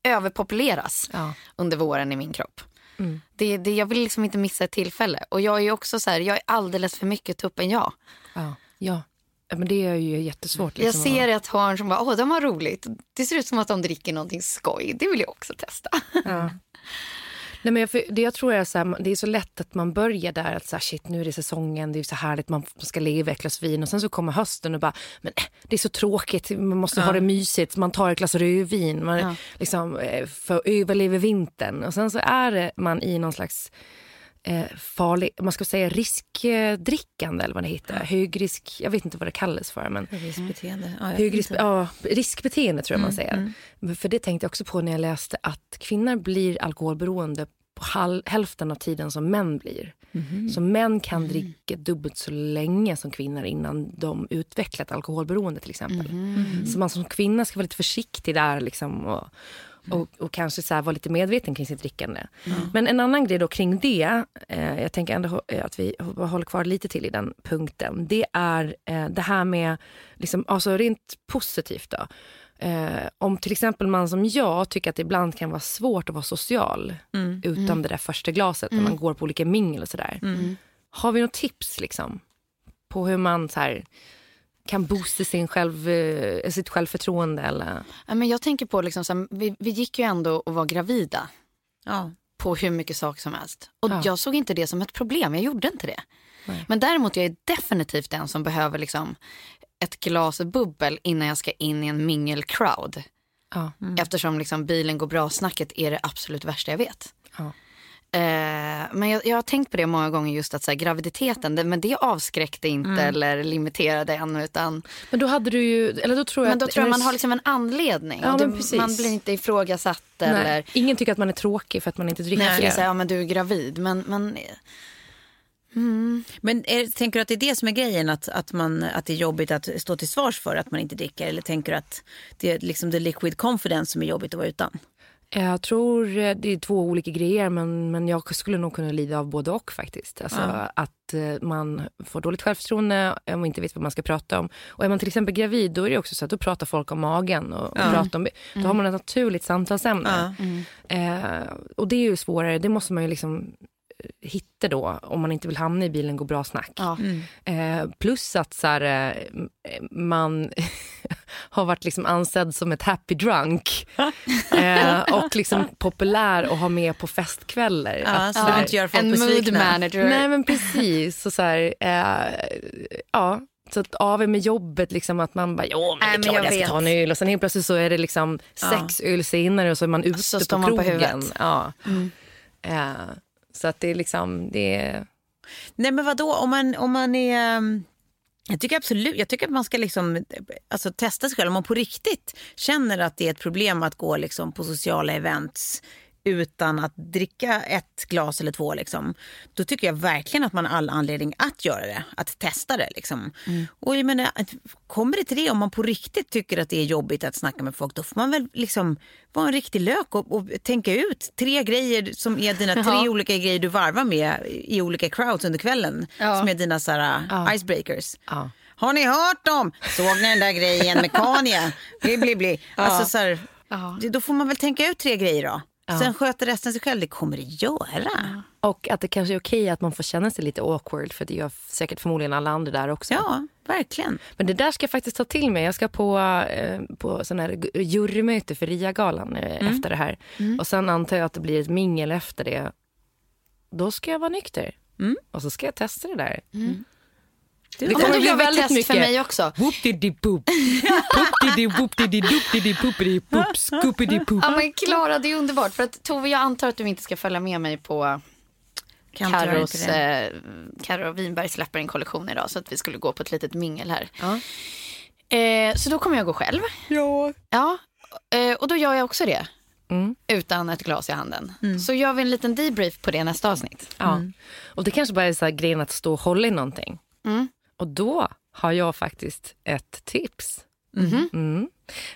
överpopuleras Ja. under våren i min kropp. Mm. Det, det, jag vill liksom inte missa ett tillfälle. Och jag är ju också så här, jag är alldeles för mycket tuppen jag. Ja. ja. Ja, Men det är ju jättesvårt. Jag Liksom, ser ett hörn som bara, åh de har roligt. Det ser ut som att de dricker någonting skoj. Det vill jag också testa. Ja. Nej, men jag, det jag tror är så här, det är så lätt att man börjar där att så här, shit nu är det säsongen, det är så härligt, man ska leva ett glas vin. Och sen så kommer hösten och bara, men äh, det är så tråkigt, man måste ha det mysigt, man tar ett glas rödvin, man Ja. liksom eh, för överlever vintern. Och sen så är man i någon slags eh, farlig, man ska säga riskdrickande eller vad det heter, högrisk, jag vet inte vad det kallas för men Riskbeteende. Ja, Högrisk, ja, riskbeteende tror jag man säger. Men För det tänkte jag också på när jag läste att kvinnor blir alkoholberoende på hal- hälften av tiden som män blir. Så män kan dricka dubbelt så länge som kvinnor innan de utvecklar ett alkoholberoende till exempel. Så man som kvinna ska vara lite försiktig där liksom och, och, och kanske så här vara lite medveten kring sitt drickande. Men en annan grej då kring det, eh, jag tänker ändå att vi håller kvar lite till i den punkten. Det är eh, det här med, liksom, alltså rent positivt då. Eh, om till exempel man som jag tycker att det ibland kan vara svårt att vara social utan det där första glaset när man går på olika mingel och sådär. Har vi något tips liksom på hur man så här, kan boosta sin själv, eh, sitt självförtroende eller? Ja, men jag tänker på, liksom, så här, vi, vi gick ju ändå och var gravida Ja. på hur mycket saker som helst. Och Ja. jag såg inte det som ett problem, jag gjorde inte det. Nej. Men däremot jag är definitivt den som behöver liksom, ett glas bubbel innan jag ska in i en mingelcrowd. Ja. Eftersom liksom, bilen går bra-snacket är det absolut värsta jag vet. Eh, men jag, jag har tänkt på det många gånger just att så här, graviditeten, det, men det avskräckte inte Mm. eller limiterade än utan Men då hade du ju, eller då tror jag men då att- tror jag man har liksom en anledning. Ja, du, man blir inte ifrågasatt Nej, eller Ingen tycker att man är tråkig för att man inte dricker. Nej, det är så här, ja men du är gravid. Men, men Men är, tänker du att det är det som är grejen? Att, att, man, att det är jobbigt att stå till svars för att man inte dricker? Eller tänker du att det är liksom the liquid confidence som är jobbigt att vara utan? Jag tror eh, det är två olika grejer men, men jag skulle nog kunna lida av både och faktiskt. Alltså att eh, man får dåligt självförtroende om man inte vet vad man ska prata om. Och är man till exempel gravid då är det också så att då pratar folk om magen och, och pratar om, då har man ett naturligt samtalsämne. Eh, och det är ju svårare, det måste man ju liksom hitta då om man inte vill hamna i bilen går bra snack. ja. Eh, plus att så här, eh, man har varit liksom ansedd som ett happy drunk. eh, och liksom populär och ha med på festkvällar. Ja, Att så så här- inte gör folk en mood manager. Nej men precis. Och så här, eh, ja. Så att av med jobbet, liksom, att man bara, jo men det är klart jag jag ska ta vet. en öl. Och sen helt plötsligt så är det liksom sex öl senare och så är man ute Så på man på krogen. huvudet. ja. Eh, så att det är liksom, det är... Nej men vadå, om man, om man är... Mm, jag tycker absolut, jag tycker att man ska liksom, alltså, testa sig själv. Om man på riktigt känner att det är ett problem att gå liksom, på sociala events utan att dricka ett glas eller två, liksom, då tycker jag verkligen att man har all anledning att göra det. Att testa det. Liksom. Och jag menar, kommer det till det, om man på riktigt tycker att det är jobbigt att snacka med folk, då får man väl liksom vara en riktig lök och, och tänka ut tre grejer som är dina tre Ja. olika grejer du varvar med i olika crowds under kvällen. Ja. Som är dina så här, icebreakers. Ja. Har ni hört dem? Såg ni den där grejen med Kanye? Bli, bli, bli. Alltså, så här, Då får man väl tänka ut tre grejer då. Sen sköter resten sig själv. Det kommer det göra. Och att det kanske är okej att man får känna sig lite awkward för det gör säkert förmodligen alla andra där också. Ja, verkligen. Men det där ska jag faktiskt ta till mig. Jag ska på, eh, på sån här jurymöte för RIA-galan eh, efter det här. Och sen antar jag att det blir ett mingel efter det. Då ska jag vara nykter. Och så ska jag testa det där. Det Ja, men då gör vi ett test för mig också. Ja, men Klara, det är underbart. För att Tove, jag antar att du inte ska följa med mig på Carros, det. eh, Carro Winberg släpper en kollektion idag så att vi skulle gå på ett litet mingel här. Eh, så då kommer jag gå själv. Ja. Ja, eh, och då gör jag också det. Mm. Utan ett glas i handen. Så gör vi en liten debrief på det nästa avsnitt. Ja. Och det kanske bara är så grejen att stå och hålla i någonting. Mm. Och då har jag faktiskt ett tips. Mm.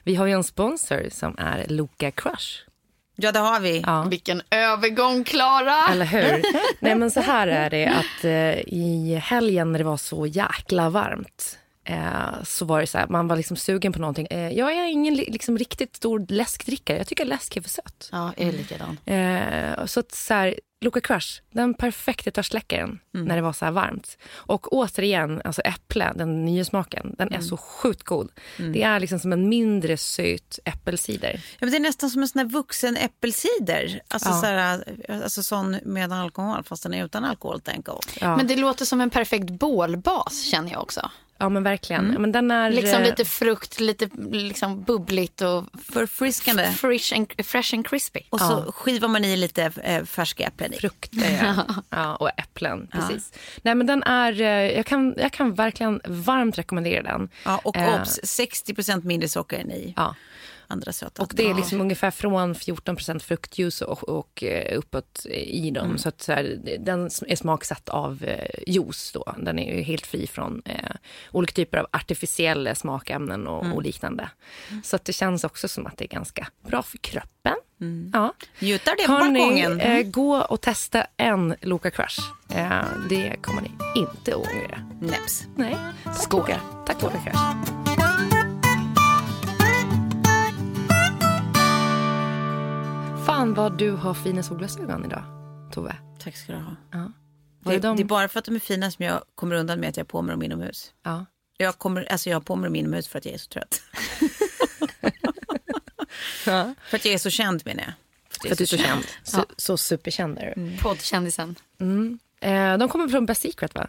Vi har ju en sponsor som är Loka Crush. Ja, det har vi. Ja. Vilken övergång, Klara! Eller hur? Nej men så här är det att eh, i helgen när det var så jäkla varmt eh, så var det så här, man var liksom sugen på någonting. Eh, jag är ingen li- liksom, riktigt stor läskdrickare. Jag tycker läsk är för sött. Ja, jag är likadan. Eh, så att så här, Loka Crush, den perfekta törstsläckaren när det var så här varmt. Och återigen, alltså äpple, den nya smaken, den är så sjukt god. Det är liksom som en mindre söt äppelcider. Ja, men det är nästan som en sån här vuxen äppelcider. Alltså, Ja. så här, alltså sån med alkohol, fast den är utan alkohol. Tänk. Ja, Men det låter som en perfekt bålbas känner jag också. Ja men verkligen. Ja, Men den är, Liksom eh, lite frukt, lite liksom bubbligt och Förfriskande. fresh and, fresh and crispy. Och så skivar man i lite eh, färska äpplen i. frukter ja. ja, och äpplen. Precis. Nej, men den är, eh, jag, kan, jag kan verkligen varmt rekommendera den. Ja, och Eh, obs, 60% mindre socker än i Ja. Andra söta. Och det är liksom ungefär från 14 fruktjuice och, och eh, uppåt i dem. Så att så här, den är smaksatt av eh, juice då. Den är ju helt fri från eh, olika typer av artificiella smakämnen och, och liknande. Så att det känns också som att det är ganska bra för kroppen. Ja. Njuta det på balkongen. eh, gå och testa en Loka Crush. Eh, det kommer ni inte att ångra. Näps. Nej. Skål. Tack Loka Crush. Fan vad du har fina solglasögon idag, Tove. Tack ska du ha. Ja. Det, är de- det är bara för att de är fina som jag kommer undan med att jag har på mig dem inomhus. Ja. Jag, kommer, alltså jag har på mig dem inomhus för att jag är så trött. Ja. För att jag är så känd menar jag. För att du är så känd. Så, så superkänd är du. Poddkändisen. Eh, de kommer från Best Secret va?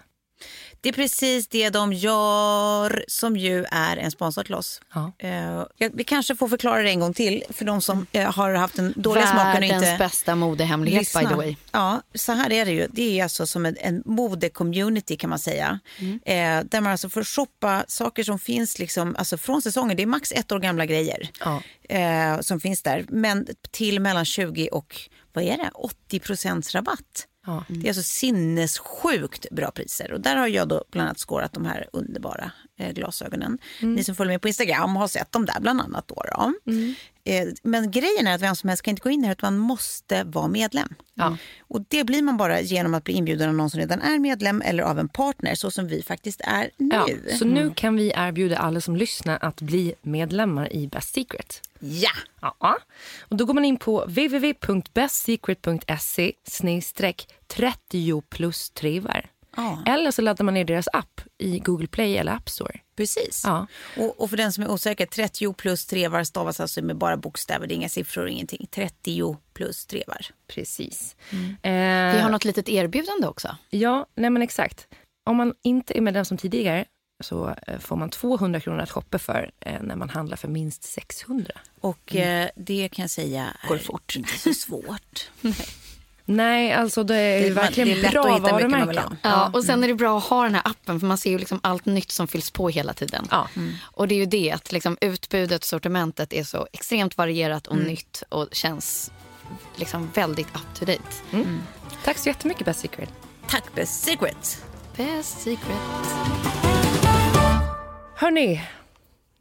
Det är precis det de gör som ju är en sponsor till oss. Ja. Eh, vi kanske får förklara det en gång till för de som eh, har haft en dålig smaken och Världens inte bästa modehemlighet by the way. Ja, så här är det ju. Det är alltså som en, en mode-community kan man säga. Mm. Eh, där man alltså får shoppa saker som finns liksom, alltså från säsongen. Det är max ett år gamla grejer Ja. som finns där. Men till mellan 20 och vad är det? 80 procents rabatt. Ja. Det är alltså sinnessjukt bra priser. Och där har jag då bland annat skårat de här underbara eh, glasögonen. Ni som följer med på Instagram har sett dem där bland annat. Då, då. Eh, men grejen är att vem som helst kan inte gå in här utan man måste vara medlem. Ja. Och det blir man bara genom att bli inbjuden av någon som redan är medlem eller av en partner så som vi faktiskt är nu. Ja. Så nu kan vi erbjuda alla som lyssnar att bli medlemmar i Best Secret. Ja! Ja. Och då går man in på www.bestsecret.se 30 plus trivar. Ja. Eller så laddar man ner deras app i Google Play eller App Store. Precis. Ja. Och, och för den som är osäker, 30 plus trevar stavas alltså med bara bokstäver, det är inga siffror och ingenting. 30 plus trevar. Precis. Vi Eh, har något litet erbjudande också. Ja, nej men exakt. Om man inte är medlem som tidigare så eh, får man 200 kronor att shoppa för eh, när man handlar för minst 600. Och eh, det kan jag säga är fort. inte så svårt. Nej, alltså det är, Det- man- verkligen det är lätt bra att hitta mycket man vill varumärken. Ja, och sen är det bra att ha den här appen för man ser ju liksom allt nytt som fylls på hela tiden. Ja. Och det är ju det att liksom utbudet, sortimentet är så extremt varierat och nytt och känns liksom väldigt up to date. Mm. Tack så jättemycket Best Secret. Tack Best Secret. Best secret. Hörni,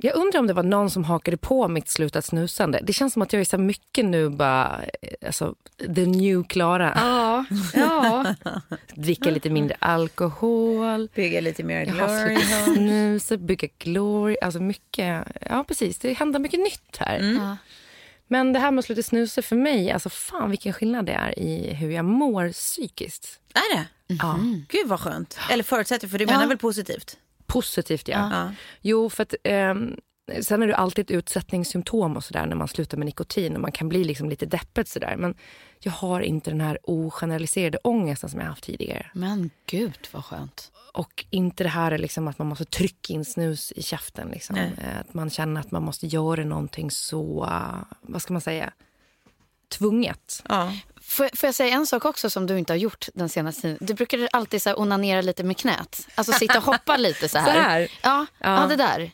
jag undrar om det var någon som hakade på mitt slutat snusande. Det känns som att jag är så mycket nu bara, eh, alltså, the new Klara. Ja, ja. Dricka lite mindre alkohol. Bygga lite mer Jag glory. snusa, bygga glory. Alltså mycket, ja precis, det händer mycket nytt här. Ja. Men det här med att sluta snusa för mig, alltså fan vilken skillnad det är i hur jag mår psykiskt. Är det? Ja. Gud vad skönt. Eller förutsätter, för du menar väl positivt? Positivt ja. Ja. Jo, för att ehm, sen är det alltid ett utsättningssymptom och sådär när man slutar med nikotin och man kan bli liksom lite deppet sådär. Men jag har inte den här ogeneraliserade ångesten som jag haft tidigare. Men gud vad skönt. Och inte det här liksom att man måste trycka in snus i käften. Liksom. Eh, Att man känner att man måste göra någonting så, eh, vad ska man säga, tvunget. Ja. Får, får jag säga en sak också som du inte har gjort den senaste tiden? Du brukar alltid så här onanera lite med knät. Alltså sitta och hoppa lite så här. Så här? Ja, ja. Ja. det där.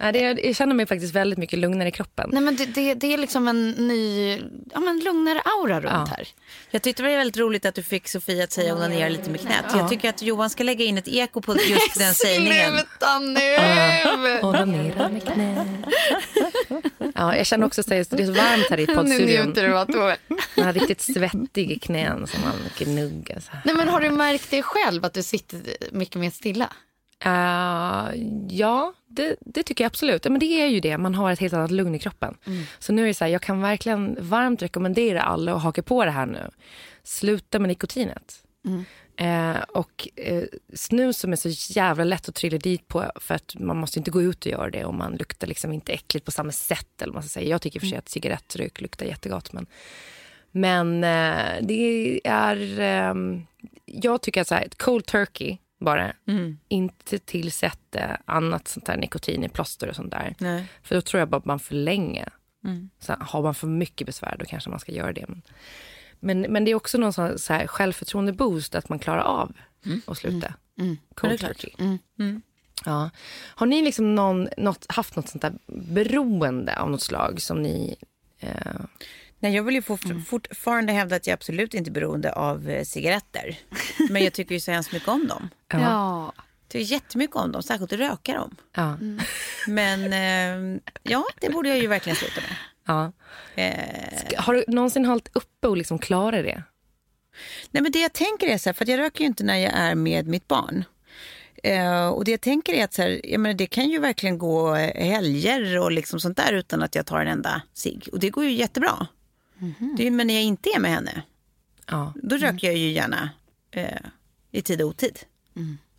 Nej, det, jag känner mig faktiskt väldigt mycket lugnare i kroppen. Nej, men det, det, det är liksom en ny, ja, men lugnare aura runt Ja. här. Jag tyckte det var väldigt roligt att du fick Sofia att säga onanera lite med knät. Jag tycker att Johan ska lägga in ett eko på just den sägningen. Sluta nu! Onanera med knä. Ja, jag känner också att det är så varmt här i Nu poddstudion. njuter du av Tove. Man har riktigt svettig i knän som man gnuggar. Nej, men har du märkt det själv att du sitter mycket mer stilla? Uh, ja, det, det tycker jag absolut. Men det är ju det, man har ett helt annat lugn i kroppen. Så nu är det så här, jag kan verkligen varmt rekommendera alla att haka på det här nu. Sluta med nikotinet. Eh, och eh, snus som är så jävla lätt att trilla dit på för att man måste inte gå ut och göra det och man luktar liksom inte äckligt på samma sätt. Eller man ska säga. Jag tycker för sig att cigarettrök luktar jättegott. Men, men det är... jag tycker att så här, cold turkey bara. Inte tillsätta annat sånt där nikotin i plåster och sånt där. Nej. För då tror jag bara att man förlänger. Så här, har man för mycket besvär då kanske man ska göra det. Men, men, det är också någon sån så här självförtroende-boost att man klarar av att sluta. Cold turkey. Ja. Har ni liksom någon, något, haft något sånt där beroende av något slag som ni... Eh, Nej, jag vill ju fort, fortfarande hävda att jag absolut inte är beroende av eh, cigaretter. Men jag tycker ju så hemskt mycket om dem. Ja. Jag tycker jättemycket om dem, särskilt att röka dem. ja. Men eh, ja, det borde jag ju verkligen sluta med. ja. Eh, Har du någonsin hållit uppe och liksom klarat det? nej, men det jag tänker är så här, för att jag röker ju inte när jag är med mitt barn. Eh, och det jag tänker är att så här, jag menar, det kan ju verkligen gå helger och liksom sånt där utan att jag tar en enda cigg. Och det går ju jättebra. Det är, men när jag inte är med henne, Ja. då röker jag ju gärna eh, i tid och otid.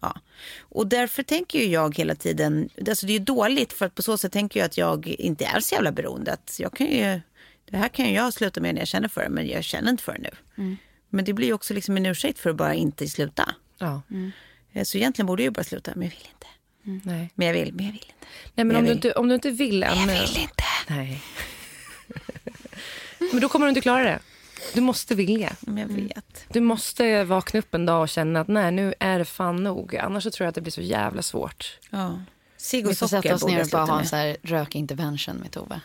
Ja. Och därför tänker jag hela tiden, alltså det är ju dåligt för att på så sätt tänker jag att jag inte är så jävla beroende. Att jag kan ju, det här kan jag sluta med när jag känner för det, men jag känner inte för det nu. Men det blir också liksom en ursäkt för att bara inte sluta. ja. Eh, Så egentligen borde jag bara sluta, men jag vill inte. Nej. Men jag vill, men jag vill inte. Nej, men Jag om du, vill. inte, om du inte vill ännu... Jag vill inte. Nej. Men då kommer du inte klara det. Du måste vilja. Jag vet. Du måste vakna upp en dag och känna att nej, nu är det fan nog. Annars så tror jag att det blir så jävla svårt. Ja. Cigg och Vi får sätta oss ner och bara ha en med. så här rökintervention med Tove.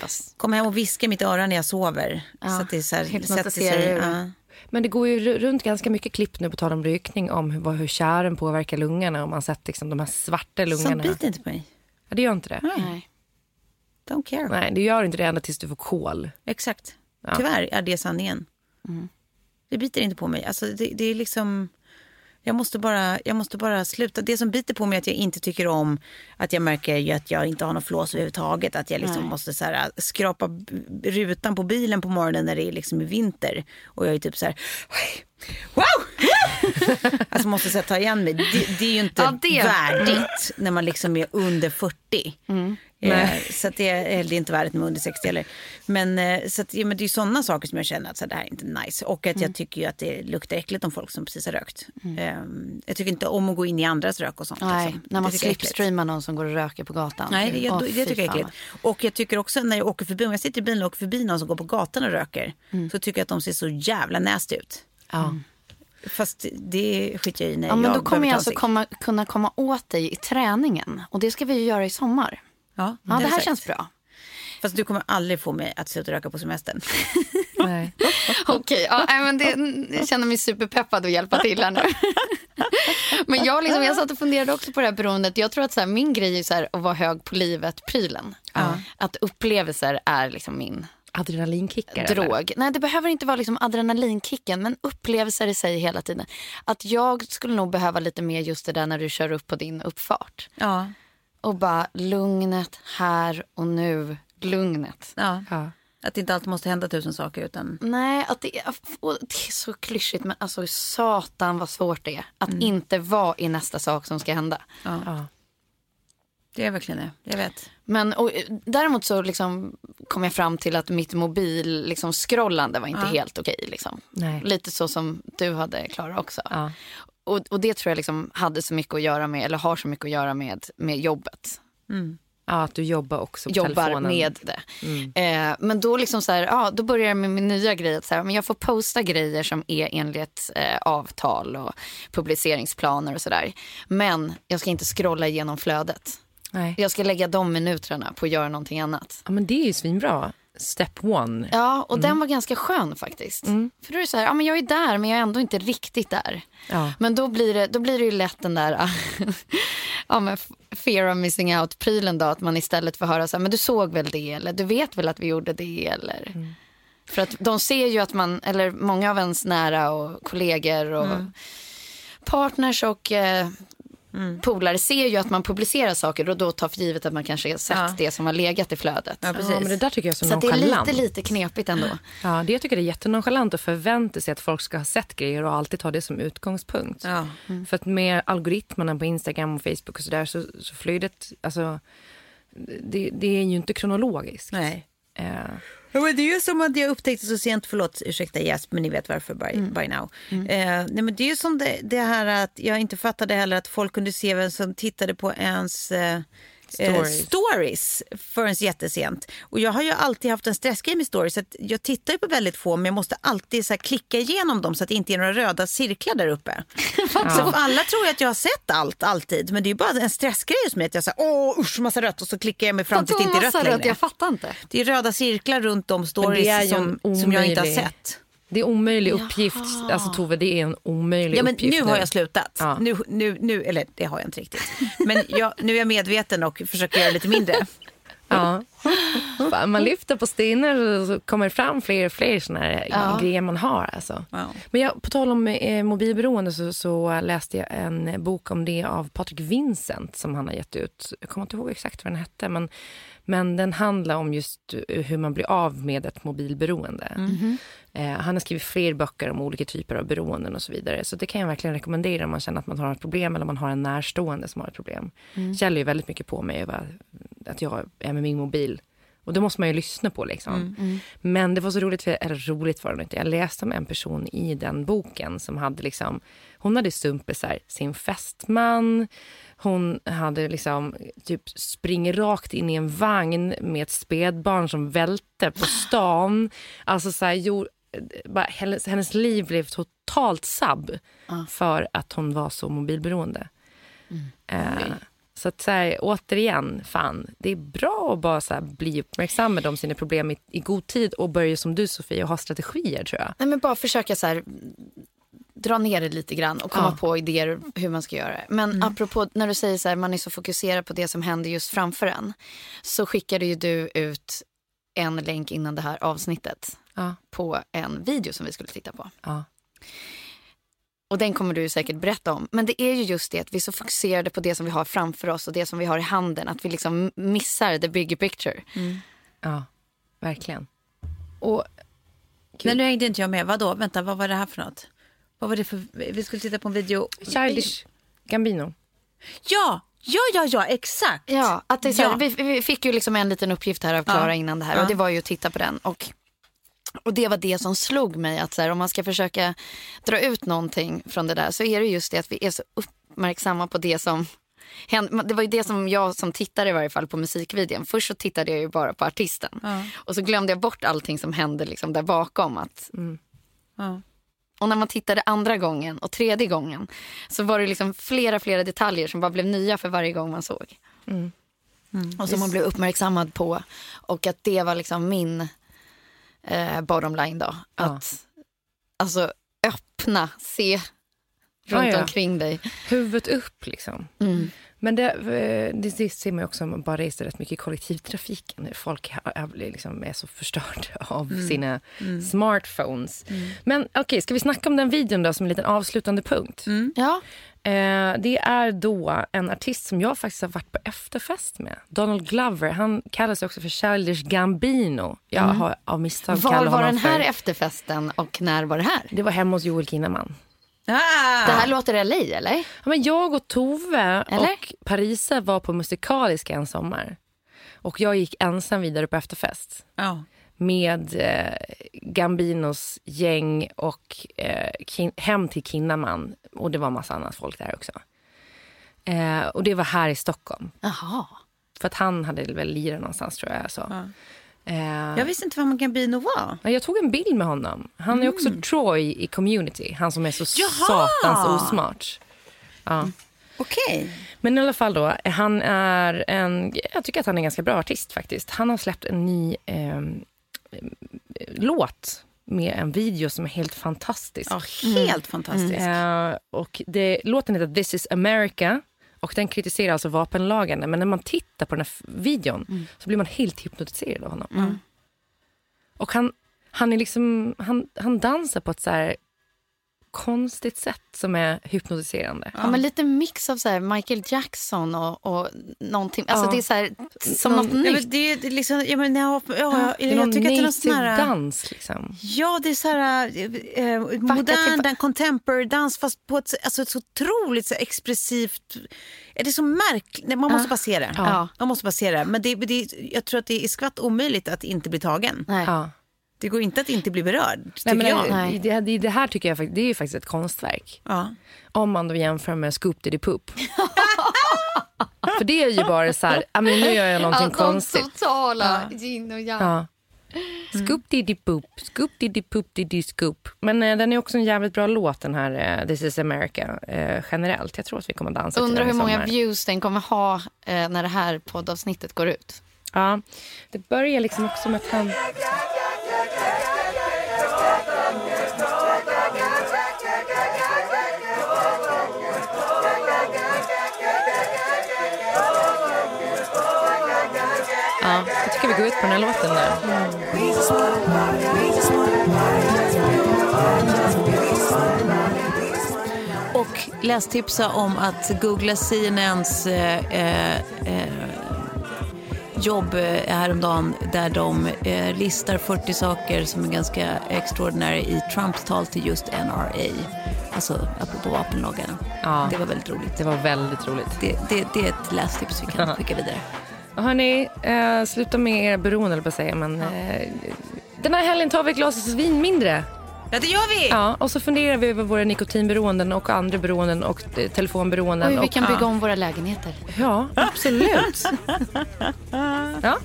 Fast- Kom hem och viska i mitt öra när jag sover. Ja, Så att det så här, sätter sig. Ja. Men det går ju ru- runt ganska mycket klipp nu på tal om rökning om hur, hur kären påverkar lungorna. Och man sett liksom de här svarta Sånt lungorna. biter inte på mig. Ja, det gör inte det. Nej. Don't care. Nej, det gör inte det ända tills du får kol. Exakt. Tyvärr är det sanningen. Det biter inte på mig. Alltså, det, det är liksom... Jag måste, bara, jag måste bara sluta. Det som biter på mig är att jag inte tycker om att jag märker att jag inte har någon flås överhuvudtaget. Att jag liksom måste så här, skrapa b- rutan på bilen på morgonen när det är liksom vinter. Och jag är typ så här... Wow! alltså måste här, ta igen mig. Det, det är ju inte Ja, det- värdigt när man liksom är under 40. Eh, så det, är, det är inte värdigt med under 60 heller. Men, eh, så att, ja, men det är sådana saker som jag känner att så här, det här är inte nice. Och att jag tycker ju att det luktar äckligt om folk som precis har rökt. Eh, jag tycker inte om att gå in i andras rök och sånt. Nej, liksom. när man jag är slipstreamar någon som går och röker på gatan. Nej, det, Åh, det, det tycker jag är äckligt. Och jag tycker också när jag åker förbi, om jag sitter i bilen och åker förbi någon som går på gatan och röker. Så tycker jag att de ser så jävla nasty ut. Ja. Fast det skiter jag i när Ja, men jag då kommer jag alltså komma, kunna komma åt dig i träningen. Och det ska vi ju göra i sommar. Ja, Ja, det, är här sagt. känns bra. Fast du kommer aldrig få mig att sluta röka på semestern. Nej. Okej, ja, men det, jag känner mig superpeppad att hjälpa till här nu. men jag, liksom, jag satt och funderade också på det här beroendet. Jag tror att så här, min grej är så här, att vara hög på livet-prylen. Att upplevelser är liksom min Adrenalinkickar? eller? drog. Nej, det behöver inte vara liksom adrenalinkicken, men upplevelser i sig hela tiden. Att jag skulle nog behöva lite mer just det där när du kör upp på din uppfart. Ja. Och bara lugnet här och nu. Lugnet. ja. Ja. Att det inte alltid måste hända tusen saker utan... Nej, att det, är, det är så klyschigt men alltså satan vad svårt det är. Att inte vara i nästa sak som ska hända. Ja. Det är verkligen det. Jag vet. Men och, eh, däremot så liksom kom jag fram till att mitt mobil liksom, scrollande var inte helt okej. liksom. Lite så som du hade Klara också. Ja. Och, och det tror jag liksom hade så mycket att göra med, eller har så mycket att göra med, med jobbet. ja, att du jobbar också på Jobbar telefonen. med det. Eh, men då liksom så här, ja, då börjar jag med min nya grej. Att så här, men jag får posta grejer som är enligt eh, avtal och publiceringsplaner och sådär. Men jag ska inte scrolla igenom flödet. Nej. Jag ska lägga de minuterna på att göra någonting annat. Ja, men det är ju svinbra. Step one. Ja, och den var ganska skön faktiskt. För då är det så här, ja men jag är där men jag är ändå inte riktigt där. Ja. Men då blir, det, då blir det ju lätt den där ja, men fear of missing out-prylen då. Att man istället får höra så här, men du såg väl det eller du vet väl att vi gjorde det eller. För att de ser ju att man, eller många av ens nära och kollegor och partners och eh, polare ser ju att man publicerar saker och då tar för givet att man kanske har sett Ja. det som har legat i flödet. Ja, precis. Ja, men det där tycker jag är så, Så det är lite, lite knepigt ändå. Ja, det jag tycker det är jättenonchalant att förvänta sig att folk ska ha sett grejer och alltid ta det som utgångspunkt. Ja. För att med algoritmerna på Instagram och Facebook och sådär så, så flödet, alltså det, det är ju inte kronologiskt. Nej. Ja, men det är ju som att jag upptäckte så sent, förlåt, ursäkta yes, men ni vet varför by, by now. Eh, nej, men det är ju som det, det här att jag inte fattade heller att folk kunde se vem som tittade på ens eh, eh, Stories. stories förrän jättesent. Och jag har ju alltid haft en stressgrej med stories. Så att jag tittar ju på väldigt få men jag måste alltid så klicka igenom dem så att det inte är några röda cirklar där uppe. Så alla tror ju att jag har sett allt alltid men det är ju bara en stressgrej hos mig att jag säger åh usch massa rött och så klickar jag mig fram tills det inte är rött längre. rött, Jag fattar inte. Det är röda cirklar runt de stories som, som jag inte har sett. Det är omöjlig uppgift. Alltså Tove, det är en omöjlig Ja, men uppgift nu har jag slutat. Ja. Nu, nu, nu, eller det har jag inte riktigt. Men jag, nu är jag medveten och försöker göra lite mindre. Ja. Man lyfter på stenar och så kommer det fram fler och fler såna här Ja. grejer man har. Alltså. Ja. Men jag, på tal om eh, mobilberoende så, så läste jag en bok om det av Patrik Vincent som han har gett ut. Jag kommer inte ihåg exakt vad den hette men, men den handlar om just eh, hur man blir av med ett mobilberoende. Eh, han har skrivit fler böcker om olika typer av beroenden och så vidare. Så det kan jag verkligen rekommendera om man känner att man har ett problem eller om man har en närstående som har ett problem. Kjell är ju väldigt mycket på mig att jag är med min mobil. Och det måste man ju lyssna på liksom. Men det var så roligt, för, eller roligt var det inte. Jag läste om en person i den boken som hade liksom, hon hade stumpisar sin fästman, hon hade liksom typ springit rakt in i en vagn med ett spädbarn som välte på stan. Alltså så här, gjorde, bara, hennes, hennes liv blev totalt sabb för att hon var så mobilberoende. Eh, så att så här, återigen, fan, det är bra att bara så här, bli uppmärksammad om sina problem i, i god tid och börja som du Sofie och ha strategier tror jag. Nej, men bara försöka så här, dra ner det lite grann och komma Ja. Mm. på idéer hur man ska göra det. Men apropå när du säger så här, man är så fokuserad på det som händer just framför en. Så skickade ju du ut en länk innan det här avsnittet Ja, på en video som vi skulle titta på. ja. Och den kommer du säkert berätta om. Men det är ju just det att vi är så fokuserade på det som vi har framför oss och det som vi har i handen. Att vi liksom missar the bigger picture. ja verkligen. Och Men nu hängde inte jag med. Vadå? Vänta, vad var det här för något? Vad var det för... Vi skulle titta på en video. Childish Gambino. Ja, ja, ja, ja, exakt. Ja, att det är så här, Ja. vi, vi fick ju liksom en liten uppgift här av Klara Ja. innan det här Ja. och det var ju att titta på den. Och, och det var det som slog mig att så här, om man ska försöka dra ut någonting från det där så är det just det att vi är så uppmärksamma på det som händer. Det var ju det som jag som tittare i varje fall på musikvideon. Först så tittade jag ju bara på artisten och så glömde jag bort allting som hände liksom där bakom. Att, Ja. och när man tittade andra gången och tredje gången så var det liksom flera, flera detaljer som bara blev nya för varje gång man såg. Och som hon blev uppmärksammad på. Och att det var liksom min eh, bottom line då. Att alltså öppna, se runt Ja, ja. omkring dig. Huvudet upp liksom. Mm. Men det, eh, det, det ser man också om man bara reser rätt mycket i kollektivtrafiken. Hur Folk liksom, är så förstörda av Mm. sina smartphones. Men okej, ska vi snacka om den videon då som en liten avslutande punkt? Ja. Eh, det är då en artist som jag faktiskt har varit på efterfest med. Donald Glover. Han kallas också för Childish Gambino. Jag har av misstag Var Mm. var den här för... efterfesten och när var det här? Det var hemma hos Joel Kinnaman. Ah! Det här låter LA eller? Ja, men jag och Tove Eller? och Parisa var på Musikaliska en sommar. Och jag gick ensam vidare på efterfest Ja. med eh, Gambinos gäng och eh, kin- hem till Kinnaman. Och det var massa annat folk där också. Eh, och det var här i Stockholm. Jaha. För att han hade väl lirat någonstans tror jag. Så. Eh, Jag visste inte vad man Gambino var. Ja, Jag tog en bild med honom. Han är också Troy i Community. Han som är så Jaha! satans osmart. Ja. Okej. Men i alla fall då, han är en, jag tycker att han är en ganska bra artist faktiskt. Han har släppt en ny eh, låt med en video som är helt fantastisk. Ja, helt fantastisk. Eh, och det, låten heter This is America och den kritiserar alltså vapenlagarna. Men när man tittar på den här videon så blir man helt hypnotiserad av honom. Och han, han, är liksom, han, han dansar på ett så konstigt sätt som är hypnotiserande. Ja, men lite mix av så här Michael Jackson och, och någonting. Alltså Ja. det är så här, som Någon- något Ja, nytt. men det, är liksom, ja, men, ja, ja, är jag någon tycker att det är någon sån här... dans liksom. Ja, det är så här eh, eh, modern till- contemporary dans fast på ett, alltså ett så otroligt så expressivt... Är det så märkligt? Man måste bara se det. Ja. Man måste bara det. Men det, det, jag tror att det är skvatt omöjligt att inte bli tagen. Nej. Ja. Det går inte att inte bli berörd, Nej, men jag. Nej. det, det, det här tycker jag det är ju faktiskt ett konstverk. Ja. Om man då jämför med Scoop Diddy Poop. För det är ju bara så här, men nu gör jag någonting de konstigt. totala yin och yang. Ja. Scoop Diddy Poop, Scoop Diddy Poop Diddy Scoop. Men eh, den är också en jävligt bra låt den här eh, This is America eh, generellt. Jag tror att vi kommer att dansa Undrar hur många sommar. views den kommer ha eh, när det här poddavsnittet går ut. Ja, det börjar liksom också med att han... Ja, jag tycker vi går ut på den här låten nu. Och lästipsa om att googla CNNs eh, eh, eh jobb eh, häromdagen där de eh, listar 40 saker som är ganska extraordinära i Trumps tal till just NRA. Alltså apropå vapenlagarna. Ja. Det var väldigt roligt. Det var väldigt roligt. Det, det, det är ett lästips vi kan skicka vidare. Hörni, eh, sluta med er beroende, eller på att säga. Men, eh, den här helgen tar vi ett glas vin mindre. Ja, det gör vi! Ja, och så funderar vi över våra nikotinberoenden och andra beroenden och eh, telefonberoenden. Och hur vi och, kan bygga om våra lägenheter. Ja, absolut. ja.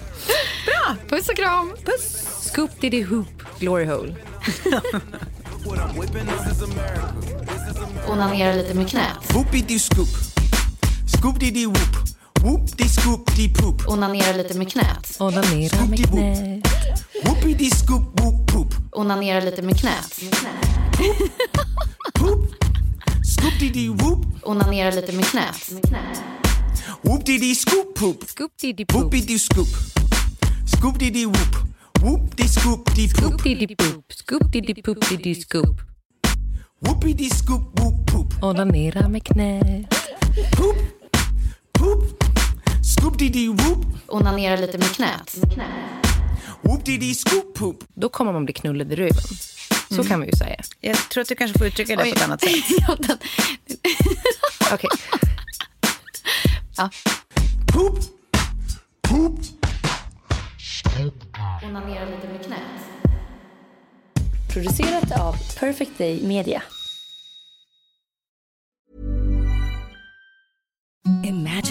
Puss och kram! Puss. Scoop diddy hoop, glory hole. Onanera lite med knät. Whoopie dee scoop. Scoop dee dee whoop. Whoop dee scoop dee poop. Onanera lite med knät. Onanera med knät. Whoopie dee scoop whoop poop. Onanera lite med knät. Poop. Scoop dee dee whoop. Onanera lite med knät. Whoop dee dee scoop poop. Dee scoop. Scoop dee dee whoop. Whoop dee scoop dee poop. Scoop diddy poop. Scoop diddy poop diddy scoop. Whoopie dee scoop whoop poop. Onanera med knät. Poop. Poop. Onanera lite med knät. Scoop poop. Då kommer man bli knullad i röven. Så kan vi ju säga. Jag tror att du kanske får uttrycka det på ett annat sätt. Ja, den- Okej. Poop. Poop. Onanera lite med knät. Producerat av Perfect Day Media.